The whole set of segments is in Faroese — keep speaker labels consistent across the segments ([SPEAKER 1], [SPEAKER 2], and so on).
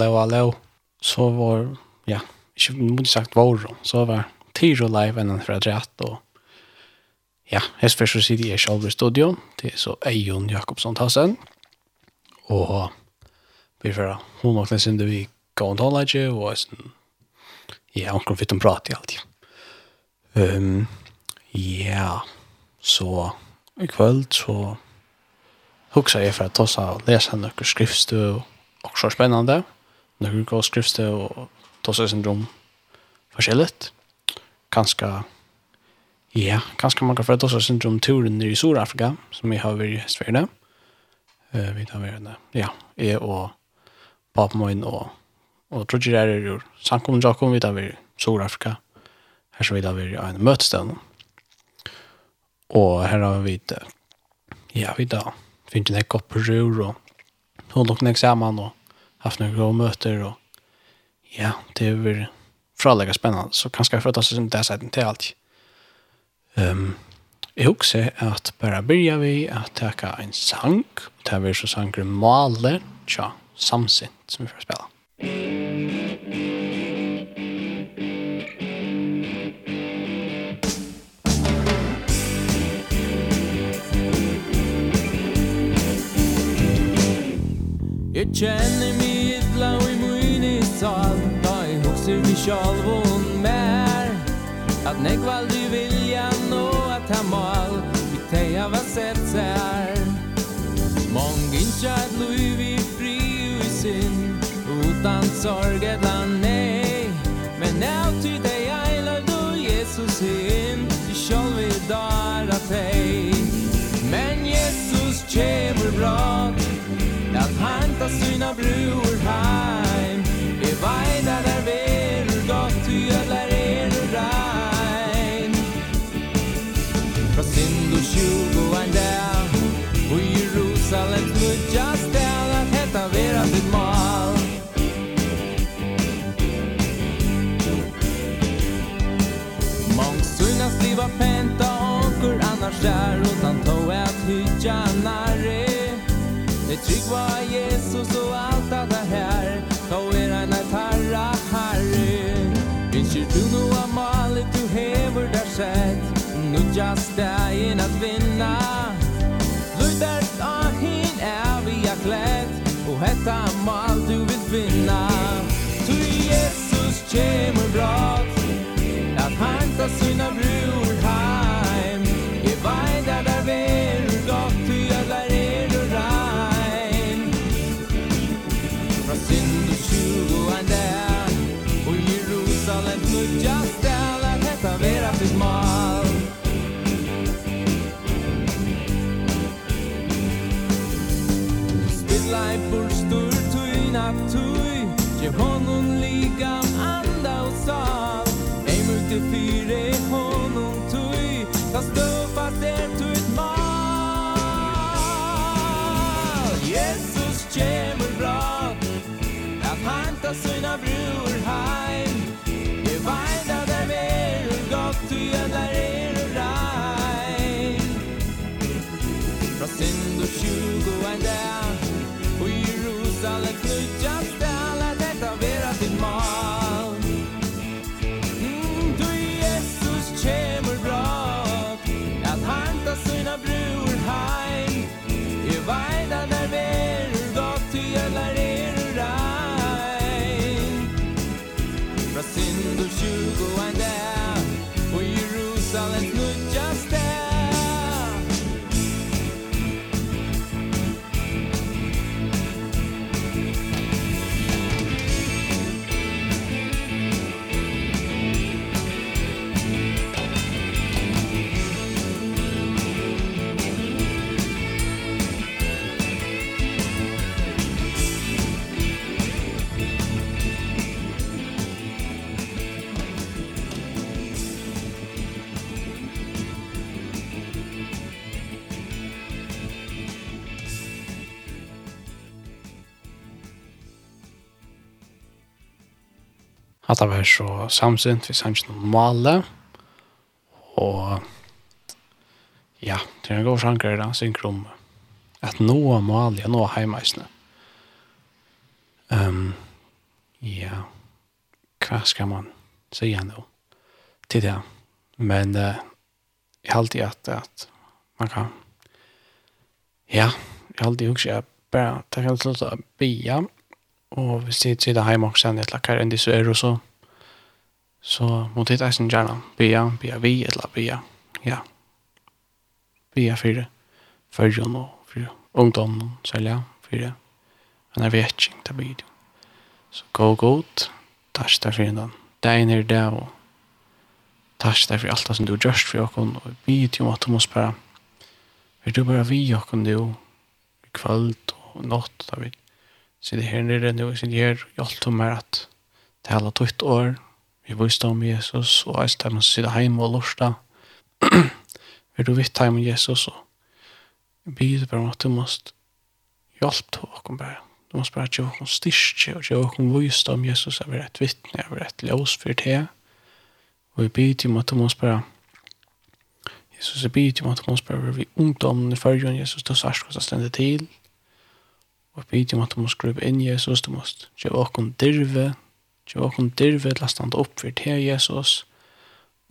[SPEAKER 1] hallå, hallå. Så var, ja, ikke mot sagt vår, Så var Tiro live innan för att rätt och ja, jag ska så sitta i själva studio. Det er så Eion Jakobsson Tassen. og vi får hun och sen det vi går och håller och sen ja, hon kommer fit och prata allt. Ehm ja, så i kveld så huxar jeg for att ta så läsa några skrifter og så spännande några gå skrifter och tossa syndrom forskjelligt. Kanske ja, kanske man kan få tossa syndrom turen i Sydafrika som vi har vi Sverige. Eh vi tar vi Ja, är och pappa min och och tror jag det är ju sankom jag kom vi tar vi Sydafrika. Här så vi tar vi en mötesställe. Och här har vi ja, vi tar finns det en kopp rur och hon luknar samman och haft några bra möter och ja, det är väl fralägga spännande så kanske jag förtas inte det sättet till allt. Um, jag husker att bara börja vi att ta en sang, ta vi så sanger Male, tja, samsint som vi får
[SPEAKER 2] spela. Jag känner sjálvun mer At nek valdi vilja nå at ha mal Vi teia va sett sær. Mong inja et lui vi fri og i sin Utan sorg et land nei. Men now ty dei eilar du Jesus hin I sjálv i dar at hei. Men Jesus kjemur bra. At hanta syna bror heim. I vei annars där utan tå hytja hytjanare Det tryggva Jesus och allt det här. Tå er en ett herra herre. Vinsjer du nu av malet du hever där sett. Nu just dagen att vinna. Lutet av hin är vi aklätt Och hetta mal du vill vinna. Tu Jesus kjemur brat at hanta sina bror. er
[SPEAKER 1] så samsynt vi sanns noen male Og ja, det er en god sjanker da, synker om at nå er malige, nå heimeisene. Um, ja, hva skal man si nå til det? Men uh, jeg har alltid at, at man kan, ja, jeg har alltid husker at bare, ta jeg har å bia, og hvis jeg sitter hjemme også, jeg lakker enn disse er og så, så må det sin gjerne bia, bia vi, eller bia, ja, bia for førjon og for ungdommen, særlig, for en er vetsing til bia. Så gå godt, takk deg for den. Dein er det, og takk deg for alt det som du gjørst for oss, og vi til om at du må spørre, vil du bare vi oss nå, i kvöld og natt, da vi sitter her nere nå, sitter her, hjelp til meg at tala tutt år, vi visste om Jesus, og jeg stedet stemmer sitte hjemme og lorsta. Vil du vitt hjemme om Jesus, og vi byr bare om at du må hjelp til åkken bare. Du må bare gjøre åkken styrke, og gjøre åkken viste om Jesus, jeg vil et vittne, jeg vil et løs for det. Og vi byr til at du må bare Jesus, jeg byr til at du må bare vi ungdommen i førjen, Jesus, du sørst hva som stender til. Og jeg byr til at du må skrive inn Jesus, du må gjøre åkken dirve, Så vi kan dyrve til å stande opp for til Jesus,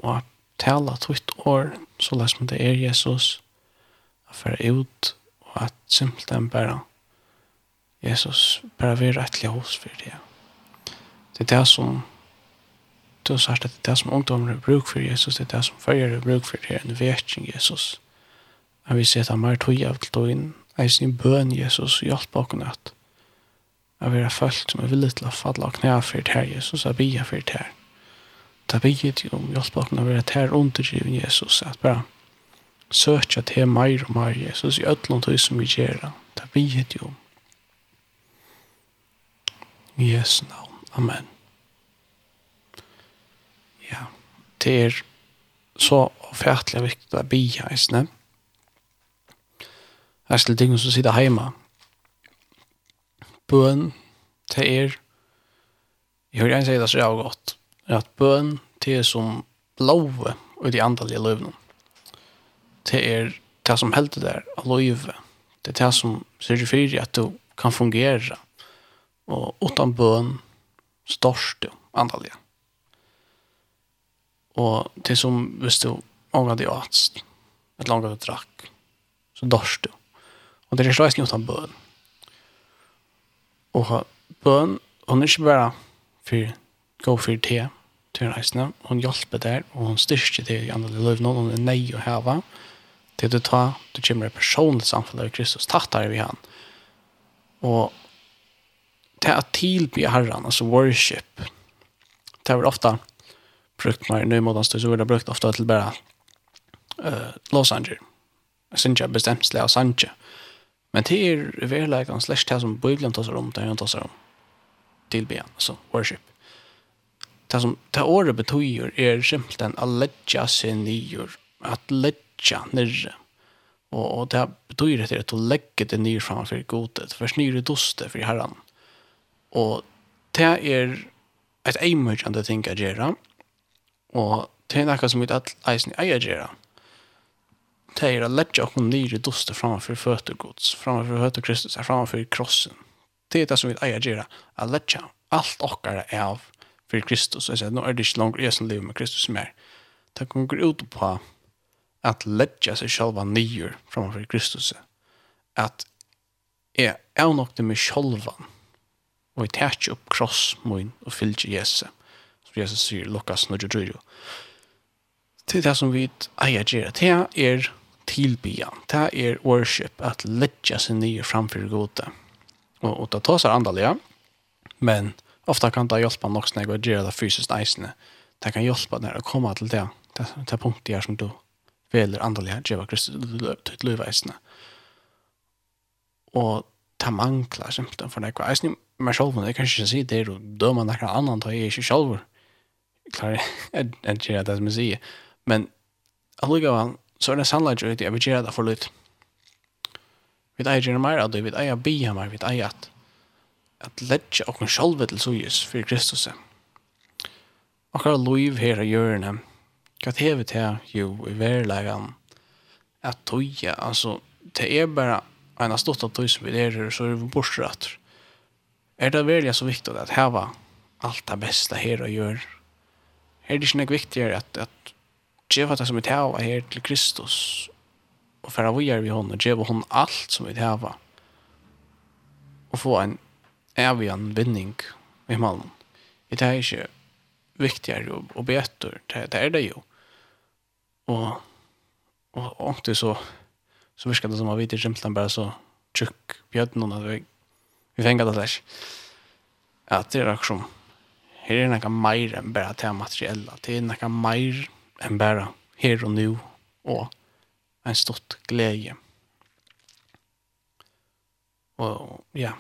[SPEAKER 1] og tala tvitt år, så lest man det er Jesus, at føre ut, og at simpelthen bare Jesus bare vil rettelig hos for det. Det er det som du har sagt at det er det som ungdommer er bruk for Jesus, det er det som følger er bruk for det, en virkning Jesus. Jeg vil si at han er tog av til å inn, jeg sin bøn Jesus, hjelp bakom at av vera folk som er villig til å falle og knæ for det her Jesus, og bia for det her. Ta bia til om hjelpbakken av vera ter underdriven Jesus, at bare søkja til meir og meir Jesus i ötlund og som vi gjør det. Ta bia til om. I Jesu navn. Amen. Ja, det er så fætlig viktig å bia i snem. Det er slik ting som sitter hjemme, bøn til er, jeg hører en sier det så jeg godt, at bøn til er som blåve og de andre løvene. Til er det som helder der av løve. Det er det som sier for at du kan fungere. Og utan bøn størst du andre Og det som hvis du ångade i åtst, et langt drakk, så dørst du. Og det er slags utan bøn og ha bøn, hun er ikke bare for gå for te til reisene, hun hjelper der, og hun styrker til i andre liv, hun er nei å heve, til du tar, du kommer i personlig samfunn av Kristus, tatt der vi han. Og det er tilby herren, altså worship, det er ofte brukt meg i nøymodens, så er det brukt ofte til bare uh, Los Angeles, jeg synes jeg bestemt slik av sanger, Men det er verleggen slags det som Bibelen tar seg om, det er han tar seg om. Tilbyen, altså worship. Det som det året betyr er simpelthen å ledja seg nyer, at ledja nyrre. Og, og det betyr etter at du legger det nyer framfor godet, for snyr i doste for herren. Og det er et eimøkjende ting å gjøre, og det er noe som vi alle eisen eier gjøre det er å legge oss nere i doster framfor føtegods, framfor føte Kristus, framfor krossen. Det er det som vi eier gjøre, å legge alt okkara av for Kristus. Jeg sier, nå er det ikke langt jeg som lever med Kristus mer. Det kan gå ut på at legge seg selv nere framfor Kristus. At jeg er nok det med selv, og jeg tar ikke opp kross min og fylger Jesus. Som Jesus sier, Lukas 23. Det er det som vi eier gjøre. Det er tilbya. Det er worship, at letja seg nye framfor gode. Og, og det tar seg andalega, men ofta kan det hjelpa nok når jeg gjør det fysisk eisende. Det kan hjelpa når jeg kommer til det, det, det punktet her som du veler andalega, gjør Kristus løp til løp eisende. Og det mangler simpelthen for deg. Eisende meg selv, jeg kan ikke si det, og dømer noen annen, da er jeg ikke selv klarer jeg ikke det som jeg sier. Men allugavan, så er det sannlegg ut jeg vil gjøre det for litt. Vi eier gjerne mer av det, vi eier bia mer, vi eier at at ledja okken sjálve til sujus for Kristus. Okkar loiv her av hjørne, hva tevi til jo i verilegan at toja, altså, det er bare en av stått av tog som vi er her, så er vi bortsratt. Er det veldig så viktig at heva
[SPEAKER 3] alt det beste her og gjør? Er det ikke nek viktigere at, at geva det som vi tava her til Kristus og færa vi er vi hon og geva hon alt som vi tava og få en evian vinning i malen. det er ikke viktigere og betur det, det er det jo og og ordentlig så så virkar det som at vi til Kjemtland bare så tjukk bjødden og vi vi fengar det slags Ja, det er akkurat som her er noe mer enn bare det materiella det er nekka meir enn bara her og nu og en stort glede. Og ja,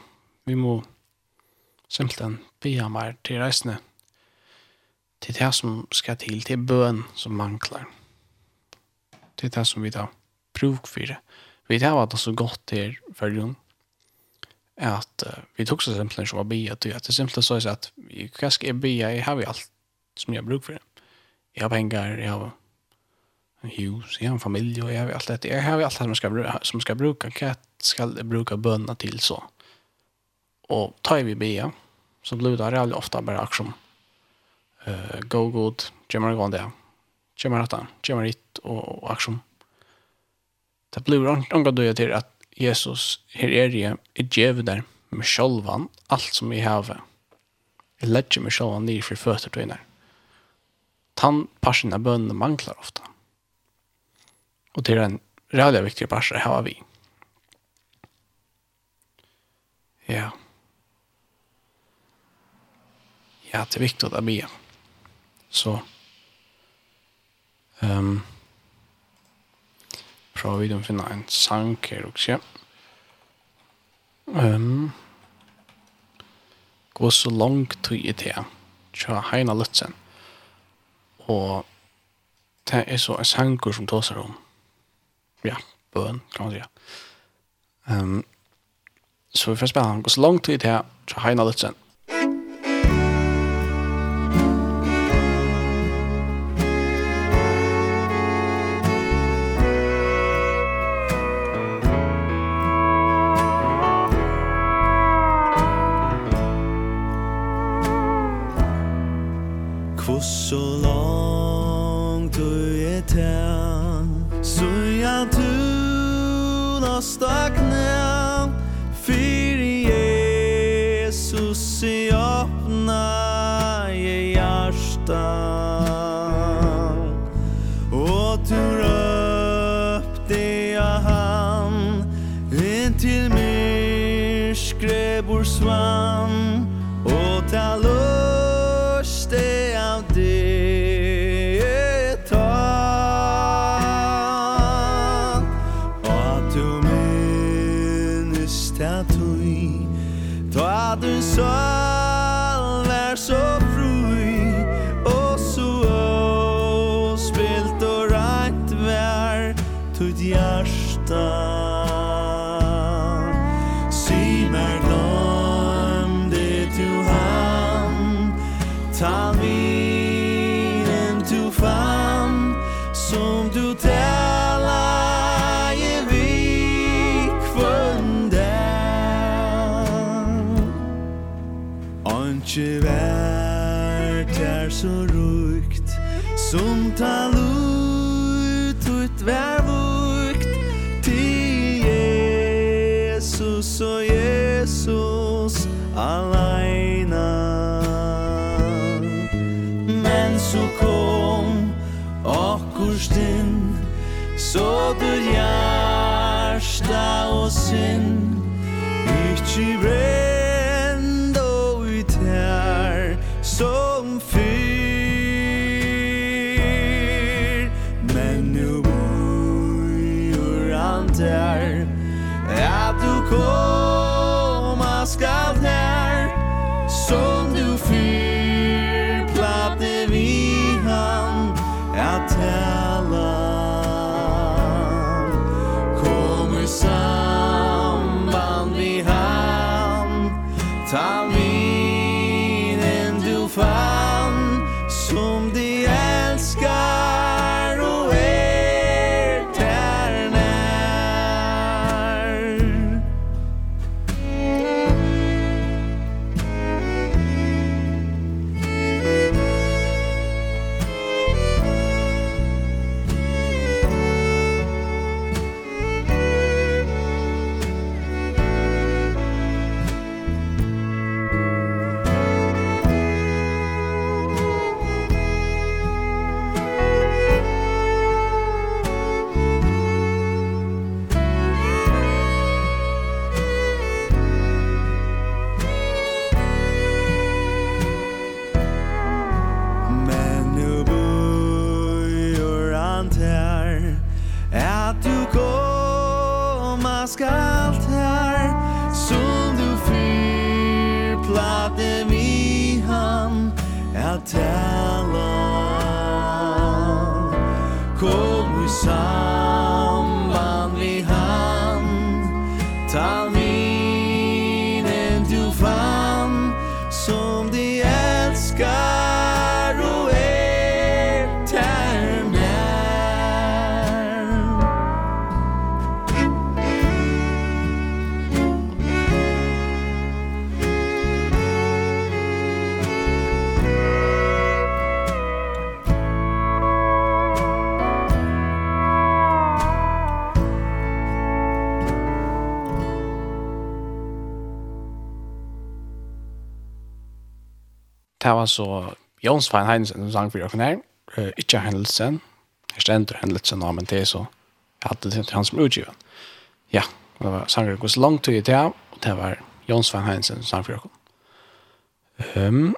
[SPEAKER 3] vi må simpelthen be ham her til reisende til det som skal til, til bøen som mangler. Til det som vi tar bruk for det. Vi tar at det så godt her for følgen, at uh, vi tok så simpelthen som var be at det er simpelthen så at vi, hva skal jeg be, jeg har vi alt som jeg har bruk for det jag har pengar, jag har en hus, jag har en familj och jag har allt det. Jag har allt det som ska, som ska bruka. Jag ska bruka bönna till så. Och tar vi bia så blir det väldigt ofta bara action. Uh, go good, gömmer igång det. Gömmer rätta, gömmer hit och, och action. Det blir då jag till att Jesus, her är jeg, jeg djävd där med självan, allt som vi har. Jag lägger mig självan ner för fötter till tann parsen av bønene mangler ofte. Og det er en rævlig viktig pars her har vi. Ja. Ja, det er viktig å be. Så ehm um, prøver vi å finne en sang her også. Ehm um, gå så langt til i det. Tja, heina løtsen. Og det er så en sanger som tar seg om ja, bøn, kan man sige. Um, så vi får spille han. Og så langt tid her, så har Heina Lutzen
[SPEAKER 2] alt vær vukt til Jesus og Jesus alene Men så kom akkur stinn Så dur hjärsta og sinn Ikki brei
[SPEAKER 1] det var så Jons Fein Heinsen som sang for dere her. Uh, ikke Hendelsen. Jeg stender Hendelsen nå, men det er så jeg hadde det til han som utgiven. Ja, det var sanger gos langt tid til ham, og det var Jons Fein Heinsen som sang for dere. Um,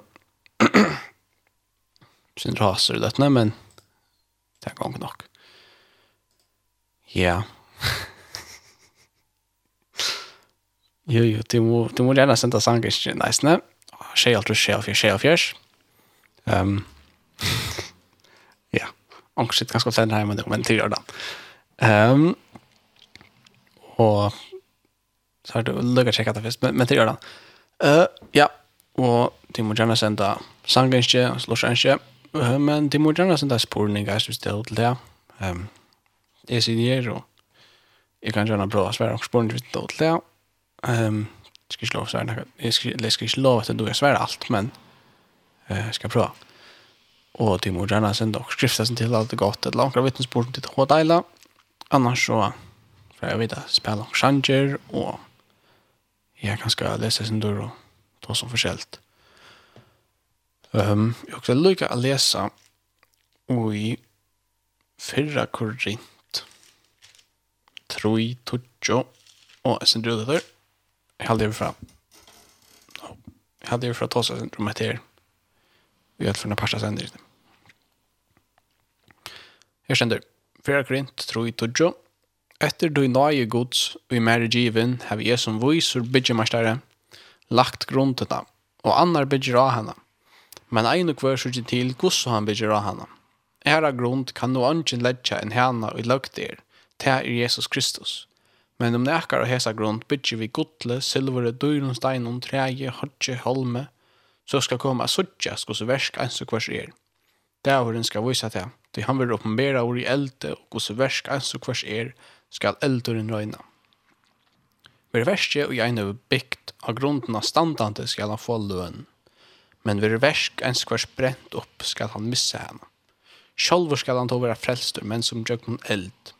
[SPEAKER 1] Sin raser det nå, men det er gang nok. Ja. jo, jo, du må, du må gjerne sende sanger ikke, nice, nei? tjej allt tjej för tjej för Ehm ja, angst ganska ofta här men men till Jordan. Ehm och så har du lugga checka det först men men till Jordan. Eh ja, och det måste gärna sända sanglinje och slåsanje. Men det måste gärna sända spårning guys just till det. Ehm det är ju och Jag kan gärna bra svära och spårning till det. Ehm ska slå så här jag ska jag ska slå att du är svär allt men eh ska prova. Och till moderna sen dock skriftas till allt gott ett långt vittnesbörd till Hodaila. Annars så för jag vet att spela changer och jag kan ska läsa sen då då som förskällt. Ehm um, jag också lycka att läsa och i förra korrint. Troi, tutjo, Och sen sender det. Jag lever fram. Jag hade ju för att ta sig runt om här. Vi hade för några parsta sänder. Här sänder. Fyra korint, tro i todjo. Etter du nøye gods og i mer given har vi som viser byggemastare lagt grunden og annar bygger av henne. Men ein og hver sørger til gods han bygger av henne. Æra grund kan nå angen ledja enn henne og lagt der, til er Jesus Kristus. Men om nekar og hesa grund bytje vi gottle, silvere, dyrum, steinum, treje, hodje, holme, så skal koma suttja skos versk eins og kvars er. Dævoren skal vise til, til han vil oppenbera ur i elde og gos versk eins og kvars er, skal elduren røyna. Ver verskje og jeg nøy bygd av grunden av standante skal han få løn. Men ver versk eins kvars brent opp skal han missa henne. Sjolvor skal han to være frelstur, men som jøgnun eld.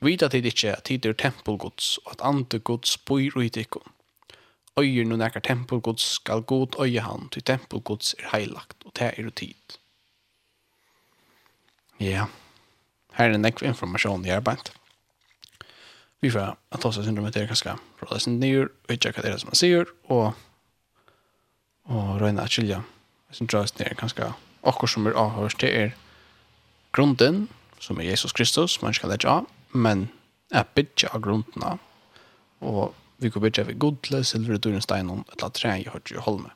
[SPEAKER 1] Vita tid ikkje at tid er tempelgods, og at andegods bor ut tikkun. Øyer nu nekar tempelgods skal god øye han, til tempelgods er heilagt, og det er tid. Ja, her er nekv informasjon i arbeid. Vi får at oss syndromet er ganske bra det sin nyr, og ikke hva det er som man sier, og, og røyne at skilja. Jeg synes det er ganske akkur som er avhørs til er grunden, som er Jesus Kristus, man skal legge av, men at bytja av grunnene, og vi kan bytja ved godle, silver, duren, steinen, et eller tre i hørt i Holme,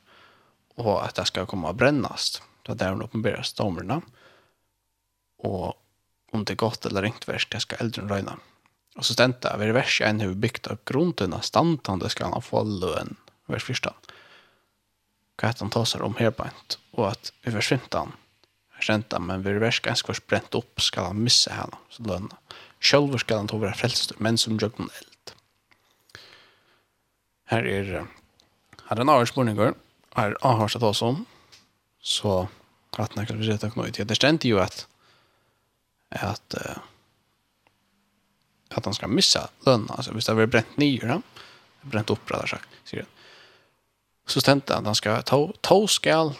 [SPEAKER 1] og at det skal komme å brennast, det er der hun åpenberer stormerne, og om det er godt eller ringt verst, det skal eldre røyne. Og så stendte jeg, ved vers 1 har vi bygd av grunnen av standene, det skal han få løn, vers 1. Hva heter han tåser om herbeint, og at vi forsvinner han, kjenta, men vi vers ens skal brent opp skal han misse henne, så lønne Sjølver skal han ta være frelst, men som jøkken eld. Her er, her er en avhørsmålinger, her er avhørset også om, så at nekker vi rett noe knøy til. Det stendte jo at, at, at han skal missa lønn, altså hvis det blir brent nyer, brent opp, rett og slett, sier han. Så stendte han at han skal ta, ta skal,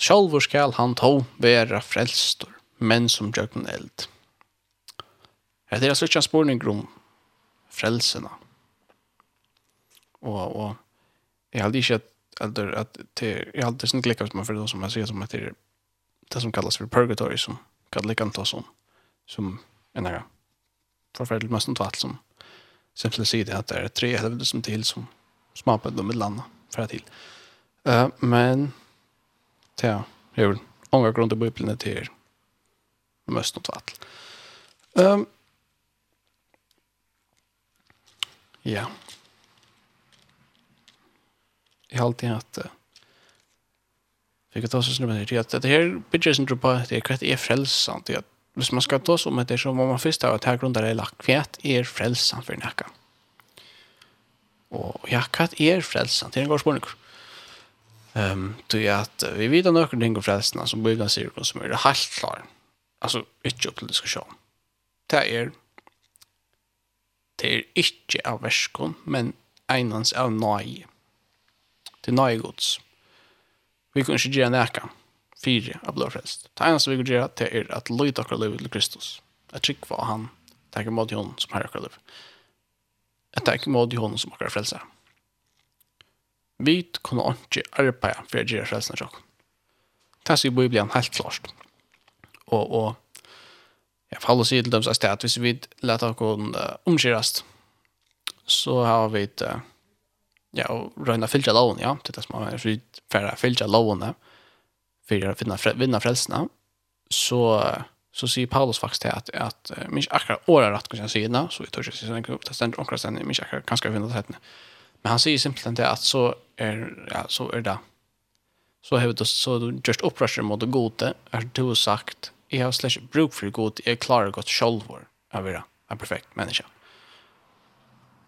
[SPEAKER 1] sjølver skal han ta være frelst, men som jøkken eld. Det er altså en spørning om frelsene. Og, og jeg held ikke at, att at det, jeg held ikke likket som for det som jeg sier som heter det som kallas for purgatory som kan likka som som en her forferdelig mest tvall som simpelthen sier det at det er tre helvete som til som smaper dem i landet fra til. Uh, men det er jo ånga grunn til bøyplene til mest tvall. Um, Ja. Jeg har alltid hatt det. Vi kan ta oss snurra med det. Det her bygger sin tro på at det er frelsant. At hvis man skal ta oss om det, så må man først ha at her grunnen er lagt. Hva er frelsant for nekka? Og ja, hva er frelsant? Det er en god spørning. Um, det er at vi vet noen ting om frelsene som bygger seg som er helt klar. Altså, ikke opp til diskusjon. Det er det er ikke av verskon, men einans av nøye. Det er nøy gods. Vi kan ikke gjøre nækka, fire av blå frelst. Det eneste vi kan gjøre, det er at løyde akkurat liv til Kristus. Jeg trykva av han, det er ikke måte hun som har akkurat liv. At det er ikke måte hun som akkurat frelser. Vi kunne ikke arbeide for å gjøre frelsene til sjokken. Det er så i Bibelen helt klart. Og, og jag faller sig till dem så att hvis vi lette oss uh, omskirast så har vi uh, ja och røyne filcha loven, ja det som man är för filcha lån för att finna vinna frälsna så så säger Paulus faktiskt att att minst akkurat åra rätt kan jag säga så vi tar sig sen upp testar och krasar mig akra kanske vinna det men han säger simpelt att så är ja så är det. Så har det så just upprörs mot det gode är du sagt jeg har slett bruk for god, jeg klarer godt selv å være en perfekt menneske.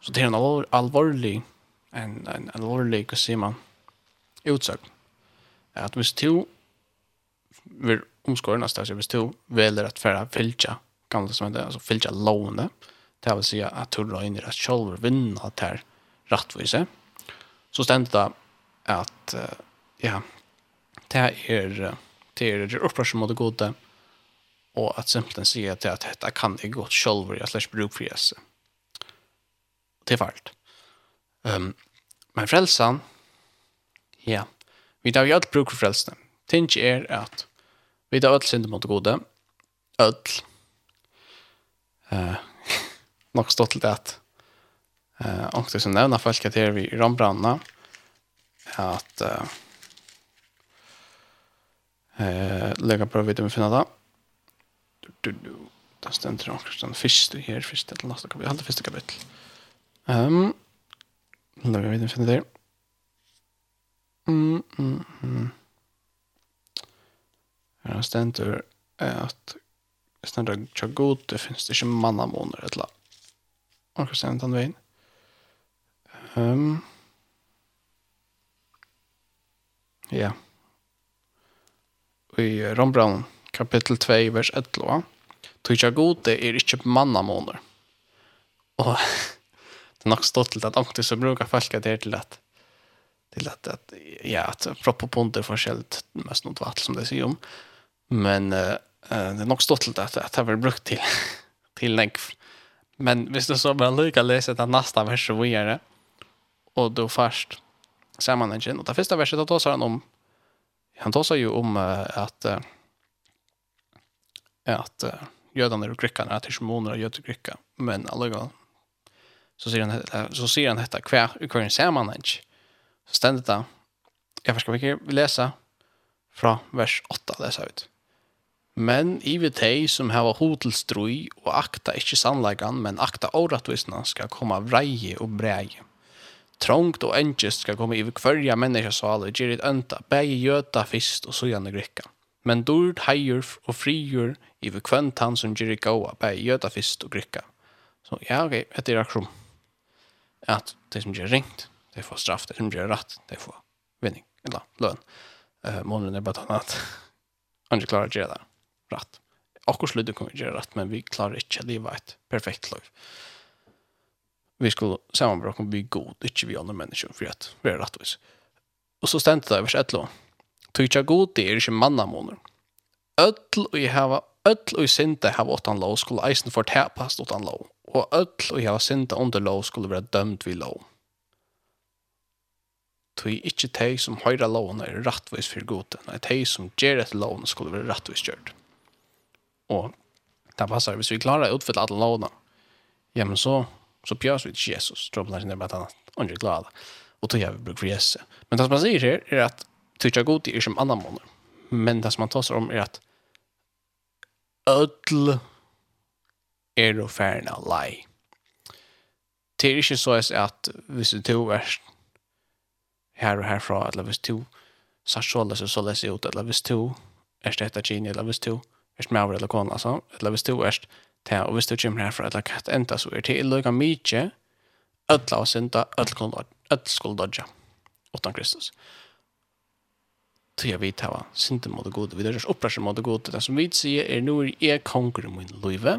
[SPEAKER 1] Så det er en alvor, alvorlig, en, en alvorlig, hva sier man, utsøk. At hvis du vil omskåre nästa så hvis du väljer att färra filcha gamla som heter alltså filcha låne det vill säga att du drar in i rätt själv vinna här rättvise så ständer det att ja det är det är upprörelse mot det goda och att simpelthen säga till att detta kan jag gott själv jag slash bruk för Jesus. Det är fallet. Um, men frälsan, ja, vi tar ju allt bruk för frälsen. Tänk er at vi tar allt synd mot gode, allt. Uh, nok stått til det att uh, og det som nevner folk at her vi rambranna at uh, eh lägga på om vi finner det, du, du, det stender akkurat den første her, første til neste kapittel, halvt første kapittel. Um, la meg vite finne det. Mm, mm, mm. Her stender at stender at tja god, det finnes det ikke mannamåner, et eller annet. Akkurat stender den veien. Um, ja. I Rombrand kapittel 2, vers 11. tja god, det er ikke mannamåner. Og det er nok stått til at omkring så brukar folk det til at till att, att ja att propoponter forskjellt mest något vatt som det säger om men uh, det är nog stått till att att det har brukt till till länk men visst du så bara lycka läsa det nästa vers så vidare och då först sammanhangen och det första verset då tar han om han tar sig ju om uh, att uh, att uh, jödarna och er att hysmoner och jöder grekkar men alltså så ser han så ser han detta kvar ser man ikke? så ständigt där jag ska vi läsa från vers 8 läsa ut Men i vi teg som hava hotelstrui og akta ikkje sannleikan, men akta åratvisna skal koma vreie og breie. Trångt og enkjest skal koma i vi kvarja menneska sval og gjerit ønta, bægi jöta fist og sujande grikka men dord heier og frigjør i vi kvent han som gjør i gåa bei gjøda fyrst og grykka. Så ja, ok, etter er akkurat at det som gjør ringt, det får straff, det som gjør rett, det får vinning, eller løn. Uh, månen er bare tannet. at Han ikke klarer å gjøre det rett. Akkurat slutt kan vi gjøre rett, men vi klarer ikke å leve et perfekt liv. Vi skulle samanbråk om vi god, ikke vi andre mennesker, for at vi er rettvis. Og så stendte det i vers 1 Tykja god det er ikke mannamoner. Öll og jeg hava, öll og jeg synda hava åttan lov skulle eisen fortepast åttan lov. Og öll og jeg hava synda under lov skulle være dømt vid lov. Tui ikkje tei som høyra lovene er rattvis for gode, nei tei som gjer etter lovene skulle være rattvis gjørt. Og det passar, hvis vi klarar å utfylla alle lovene, ja, men så, så pjøs vi til Jesus, tror jeg på det er bare at han er glad. Og tog jeg vi bruk for Jesus. Men det som han sier her er at tycker god är som annan månader. Men det som man tar om är att ödl är då färna laj. Det är inte så att hvis du är här och härifrån eller hvis du sa så läser så läser ut eller hvis du är det ett geni eller hvis du är det mer eller kona alltså eller hvis du är det och hvis du kommer härifrån eller katt enda så är det lika mycket ödla och synda ödl skuld dodja utan Kristus tog jeg vidt hava synden mot gode, vi dørs opprasjon mot gode. Det som vi sier er nå er jeg konger i min løyve.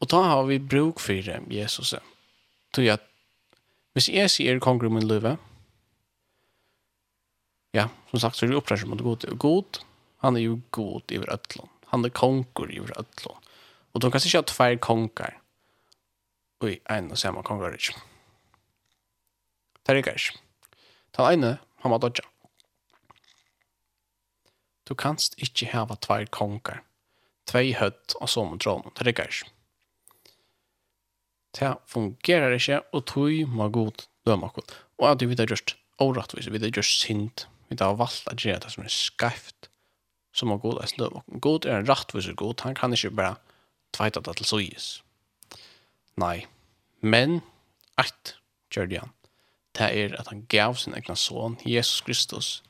[SPEAKER 1] Og da har vi bruk for Jesus. Tog jeg hvis jeg sier konger i min løyve, ja, som sagt så er det opprasjon mot gode. God, han er jo god i ødlån. Han er konger i ødlån. Og de kan ikke ha tvær konger. Oi, en og samme konger ikke. Det er ikke. Ta ene Han var dodja. Du kanst ikkje hava tvær konger. Tvei høtt og som tråden. Det rikker ikkje. Det fungerer ikkje, og tog må god døma god. Og at vi har gjort årettvis, vi har gjort sint, vi har valgt at gjøre det som er skreft, som må god eisen døma god. God er en rettvis og god, han kan ikkje bare tveita det til sågis. Nei, men eit, kjørde han det er at han gav sin egna son, Jesus Kristus,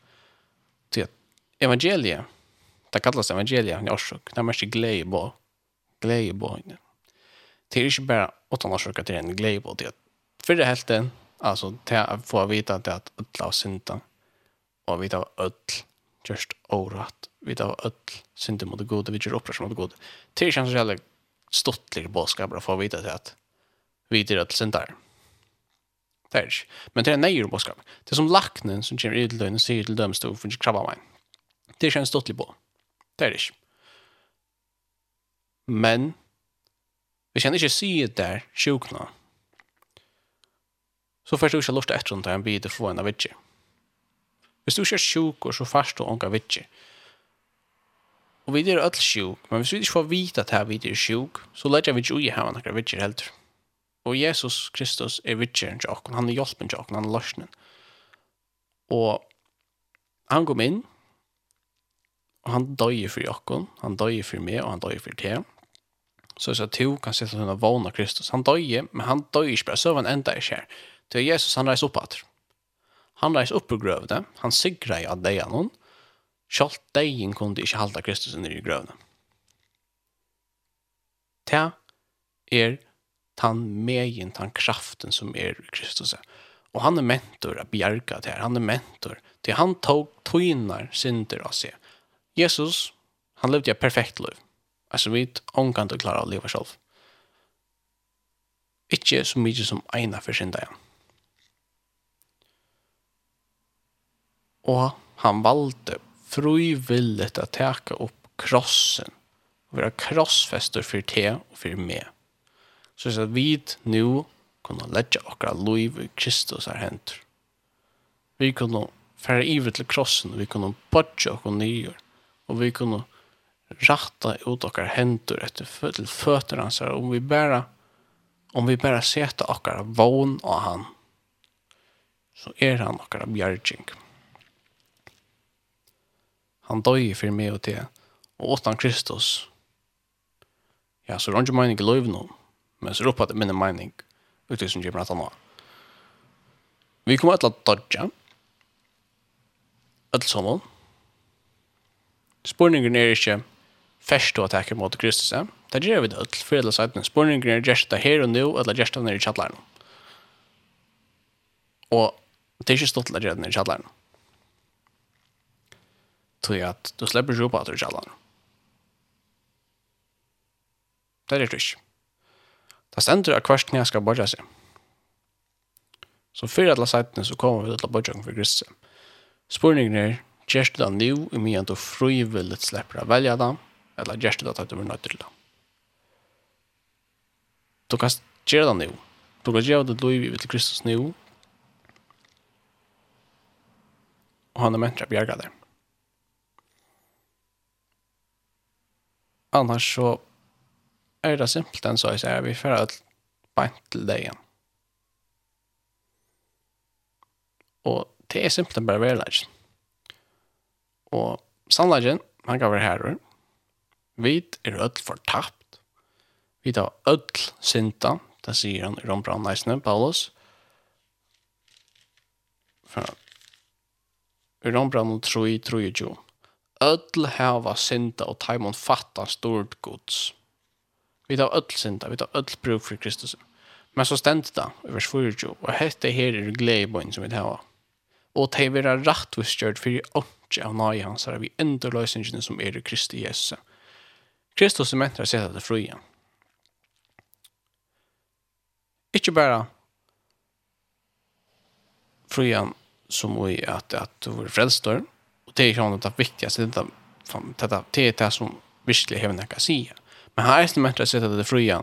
[SPEAKER 1] til at evangeliet, det kallas evangeliet, han er årsøk, det er mest glede på, glede på henne. Det er ikke bare åttan årsøk at det er en glede på, det er fyrre helten, altså til å få vite at det er ødla av synda, og vite av ødl, just orat, vite av ødl, synda mot det gode, vi gjør opprørs mot det gode. Det er ikke en så jævlig stottlig bådskap, for å få vite at vi er ødla syndar. Det er ikke. Men det er nøyere boskap. Det er som laknen som kommer i til løgn og sier til dømst og finner krabba meg. Det er ikke en ståttelig på. Det er det ikke. Men vi kan ikke si det der sjukna. Så først du ikke lort etter om det er en bit å få en av vidtje. Hvis du ikke er sjuk, og så først du ikke vidtje. Og vi er alle sjuk, men hvis vi ikke får vite at vi er sjuk, så lærer vi ikke ui hava noen vidtje heller. Og Jesus Kristus er vidtjeren til åkken, han er hjelpen til åkken, han er løsningen. Og han kom inn, og han døg for åkken, han døg for meg, og han døg for det. Så jeg sa, to kan sitte til å vågen Kristus. Han døg, men han døg ikke bare, så var han enda ikke her. Til Jesus, han reiser opp at. Han reiser opp på grøvene, han sigrer av deg det noen, Sjalt deien kunne ikke halda Kristus nere i grøvene. Det er tan megin tan kraften som er i Kristus. Og han er mentor av bjerga til her, han er mentor til han tog tøynar synder av seg. Jesus, han levde et perfekt liv. Altså vi kan til klara å leva selv. Ikke så mye som eina for synda igjen. Og han valde frivilligt å teka opp krossen og være krossfester for te og for meg så er det vi nu kunne letja okra liv i Kristus er hentur. Vi kunne fære ivet til krossen, vi kunne bodja okra nyer, og vi kunne ratta ut okra hentur etter til føtter hans om vi bara om vi bara seta okra vån av han, så er han okra bjergjeng. Han døy fyrir meg og til, og åttan Kristus, ja, så er han ikke mening i noen, Men så ropar det minne mening uttryck som ger bland. Vi kommer att låta dodge. Allt som Spurningen er ikke først å attacker mot Kristus. Det gjør vi det alt, for alle sidene. Spurningen er gjerst det her og nå, eller gjerst det nere i kjattleren. Og det er ikke stått til å gjøre det nere i kjattleren. Tror at du slipper ikke opp at du. Det er det ikke. Det stender at kvart knæ skal borra seg. Så fyrir alle seitene så kommer vi til å borra for Kristus. Spurningen er, gjerst det nu i mye enn du frivillig slipper å velge dem, eller gjerst det at du blir nødt til det. Du kan gjøre det nu. Du kan gjøre det liv til Kristus nu. Og han er mentra bjerga der. Annars så er det simpelt enn så jeg sier, vi får alt beint til deg igjen. Og det er simpelt enn bare verleis. Og sannleggen, han kan være herrer, vi er ødel fortapt, vi tar ødel sinta, det sier han i Rombrand Neisne, Paulus, fra Rombrand 3, 3, 2. Ødel hava sinta og taimon fatta stort gods. Vi tar öll synda, vi tar öll bruk för Kristus. Men så stendt det i vers 24, og hette her er gledebøyen som vi tar. Og det vi være rettvis gjørt for i åndsje av nøye hans er vi enda løsningene som er i Kristi Jesus. Kristus er mentra seg til fru igjen. Ikke bare fru som vi at, at du er frelstår, og det er ikke det viktigste, det er det, det, det som virkelig hevner kan sige Men här är det mer att sätta det fria.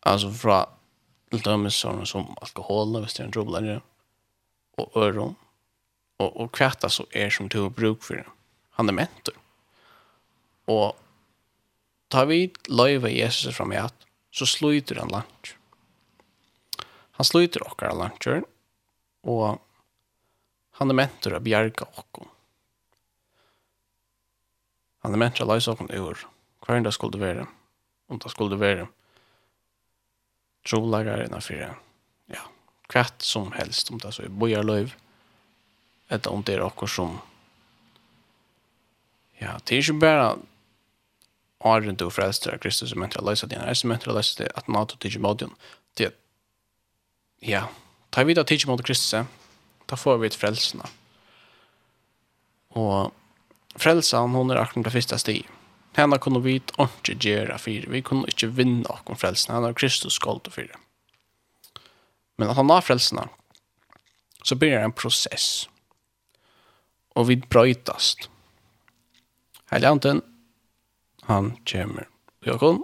[SPEAKER 1] Alltså från till dömes sådana som alkohol, visst det är en drubblare, och öron. Och, och kvätta så är som du har bruk för. Han är mentor. Och tar vi löjva Jesus fram i att så sluter han lunch. Han sluter åkara luncher och han är mentor av bjärga åkom. Han är mentor av löjsa åkom ur hver enn det skulle være, om det skulle være trolagare enn fyrir, ja, kvart som helst, om det så er bojarløyv, eller om det er okkur som, ja, det er ikke bare åren du frelster av Kristus som mentra løysa dina, er som mentra løysa det at NATO tidsi modion, det er, ja, ta vid tidsi modion Kristus, ta får vi et frelsna. Og frelsan, hon er akkurat det første stig, Henne kunne vi ikke gjøre for Vi kunne ikke vinne noen frelsen. Han Kristus skålt for det. Men at han har frelsen, så blir det en prosess. Og vi brøytast. anten han kommer i Jakob.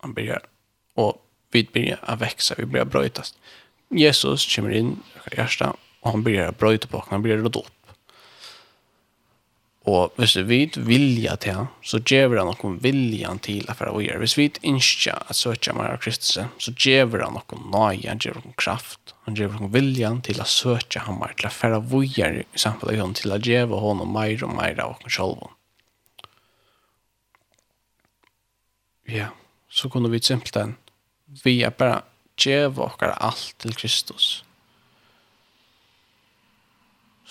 [SPEAKER 1] Han blir og vi blir å vekse, vi blir brøytast. Jesus kommer inn i hjertet, og han blir brøyte på, han blir rådått. Og hvis vi vilja til, så gjør han noen viljan til at vi gjøre. Hvis vi ikke at søke mer av Kristus, så gjør han noen nøye, han gjør noen kraft, han gjør noen viljan til å søke ham mer, til å færre vi gjør i samfunnet av til å gjøre honom mer og mer av oss selv. Ja, så kunne vi simpelthen, vi er bare gjøre oss alt til Kristus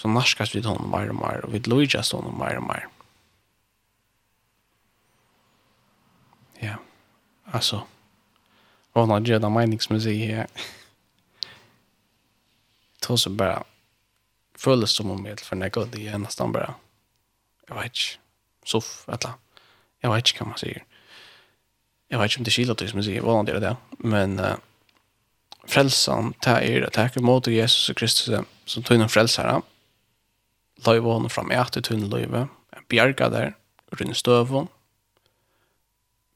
[SPEAKER 1] så narskas vi honom mer och mer och vi lojas honom mer och mer. Ja, alltså. Och när jag där meningsmusik här. Tror så bara føles som om jeg for nekka, det er nesten bare, jeg vet ikke, soff, et eller annet. Jeg vet ikke hva man sier. Jeg vet ikke om det er kilet, som jeg sier, hvordan det er det. Men uh, frelsan, det er det, det er ikke måte Jesus og Kristus som tog noen frelsere, løyve henne fram i etter tunne løyve, en bjerga der, rundt støvån,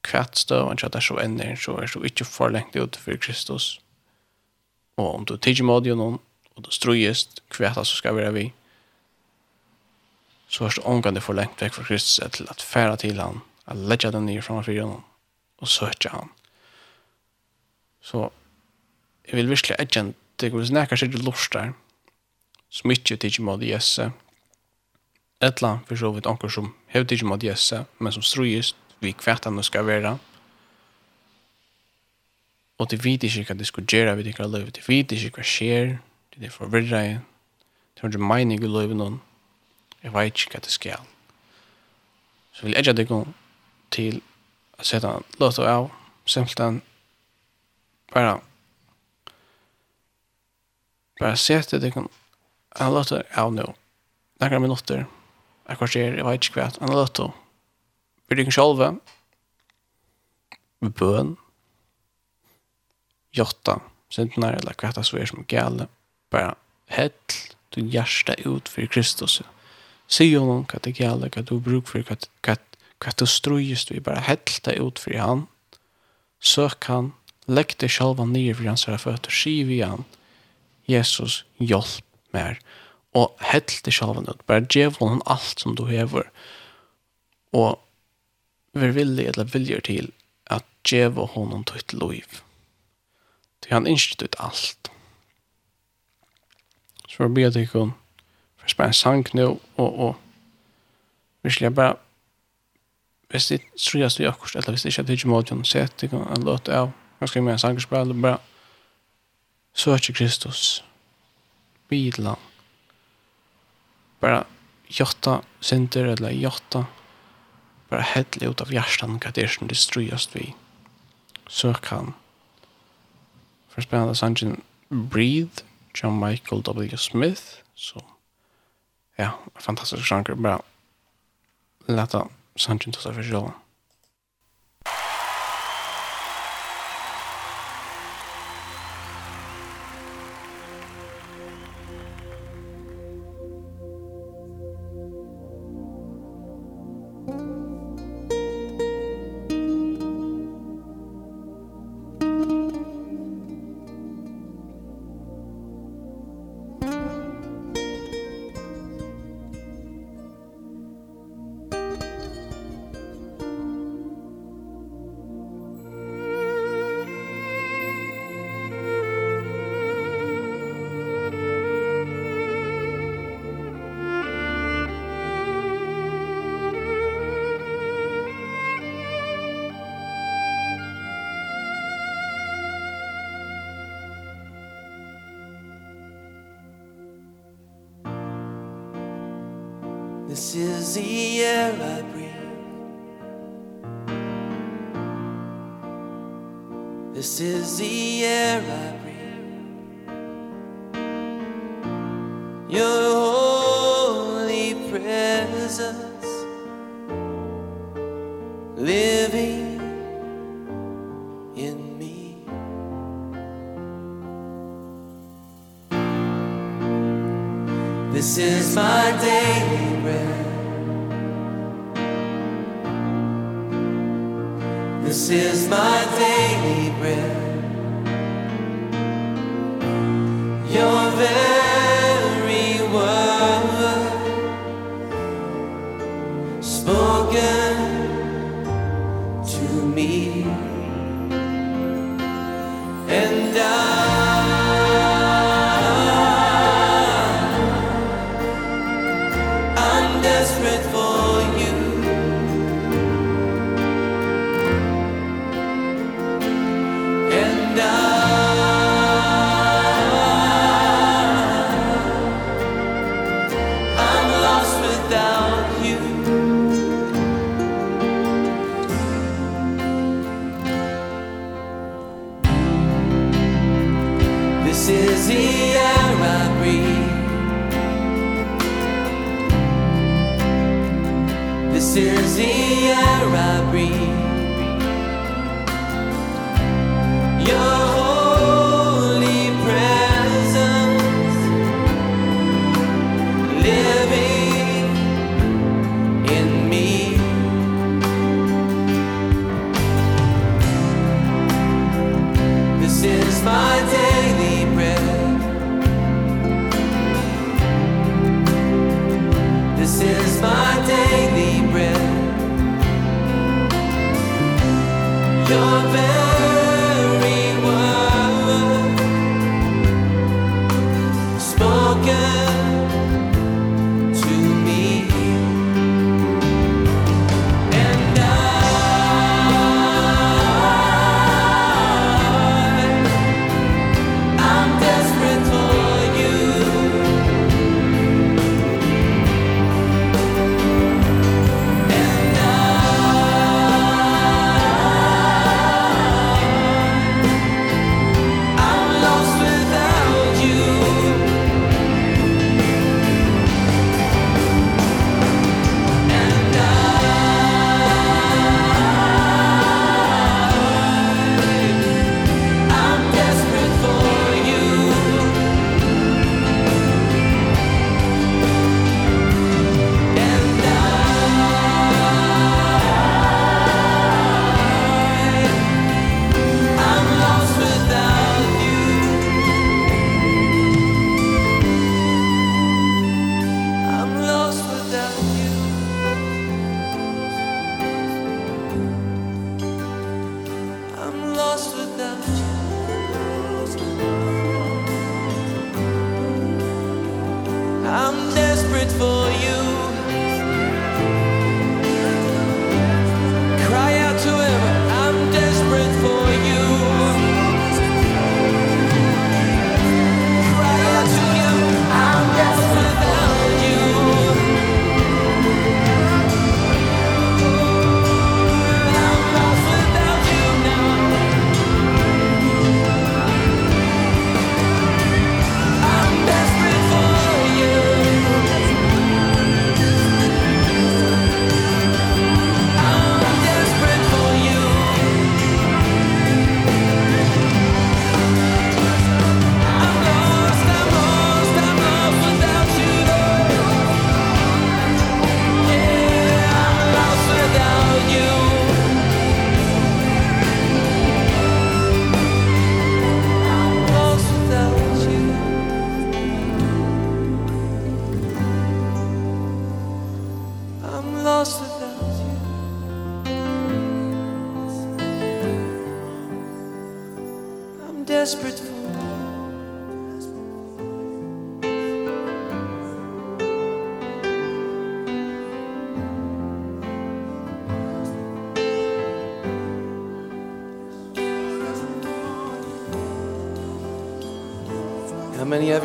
[SPEAKER 1] kvett støvån, så det er så ender, så er så ikke for lengt ut for Kristus. Og om du tidser med deg noen, og du strøyest, kvett så skal være vi, så er det omgående for lengt vekk for Kristus til at færa til han, at legge den nye framfor henne, og søke han. Så jeg vil virkelig ikke, det går snakke til lort der, som ikke tidser med deg, Jesus, etla for så vidt, anker som hevde ikke mot Jesse men som strøyest, vi kvartan skal være. og de vet ikke hva de skal gjøre vi ikke løyve, de vet ikke hva skjer, de er forvirra de har ikke mening i løyve noen, jeg vet ikke hva det skal. Så vil jeg ikke gå til å sette en låt av, simpelthen bare bare sette det en låt av nå, noen minutter, Jeg kvarter, jeg vet ikke hva, en løtto. Vi ringer selv. Vi bøn. Jotta. Sinten er, eller hva det er som er gale. Bare hett, du hjärsta ut for Kristus. Se honom hva det gale, hva du bruk for, hva, hva du strøyest du Bare hett deg ut for han. Søk han. Legg deg sjolva nye for hans føtter. Siv i han. Jesus, hjelp mer og helt til sjalvan ut. Bare djev hon alt som du hever. Og vi villig eller viljer til at djev hon hon tøyt loiv. Til han innstyrt ut alt. Så jeg blir det ikke for spør en sang nå, og, og
[SPEAKER 2] virkelig bare hvis det tror jeg styrer akkurat, eller hvis det ikke er ikke måte å se til en låt av, jeg skal med en sangerspill, bare søker Kristus, bidland, bara jotta synder eller jotta. Bara hedli ut av hjärtan vad det är som det strujast vi sök han för spännande sangen Breathe John Michael W. Smith så ja fantastisk sjanger bara lätta sangen
[SPEAKER 4] ta sig för själva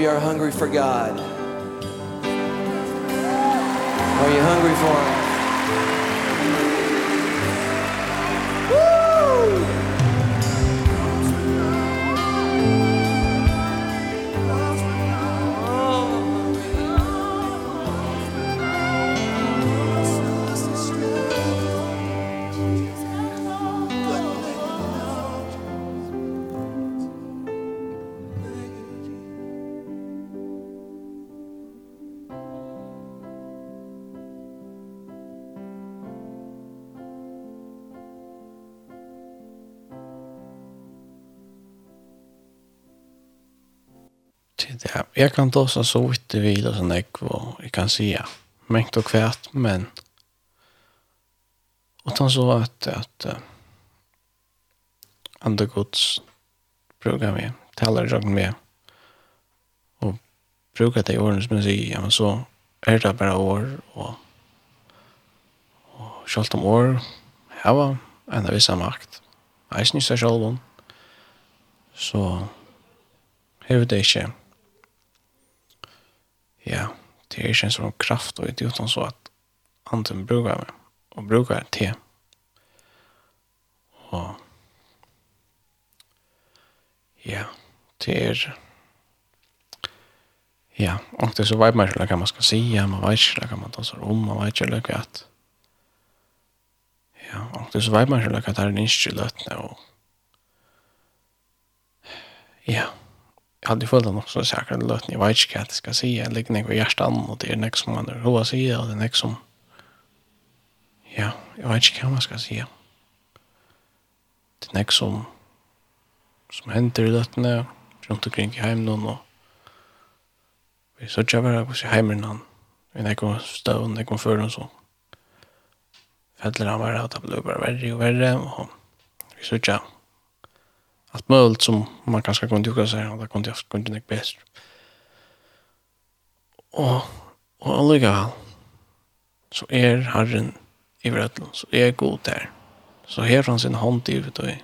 [SPEAKER 4] we are hungry for God.
[SPEAKER 1] ja, jeg kan ta så så vidt det vil og sånn sån og jeg kan si ja. mengt og kvært, men och han så at at uh, andre gods brukar vi taler jeg med og bruker det i årene som jeg sier, ja, men så er det bare år og og selv om år här var en av vissa makt jeg synes jeg selv om så hefur det ikke ja, det er ikke en sånn kraft og det utan så att anden brukar mig och brukar te. Og ja, det er ja, og det er så vet man inte hva man skal si, man vet ikke hva man tar om, man vet ikke hva at ja, og det er så vet man inte hva det er en inskyllat og ja, jag hade följt honom så säkert en lötning. Jag vet inte vad jag ska säga. Jag ligger något i hjärtan och det är något som man roar sig i och det är något som... Ja, jag vet inte vad man ska säga. Det är något som... som händer i lötning runt omkring i hemmen och... Vi så jag bara hos sig hemmen han. Vi jag kom stående, jag kom för dem så. Fällde han bara att det blev bara värre och värre och... Vi så jag allt möjligt som man kanske kunde tycka sig och det kunde jag kunde inte bäst. Och och alliga så är Herren i världen så är god där. Så här från sin hand i vet du.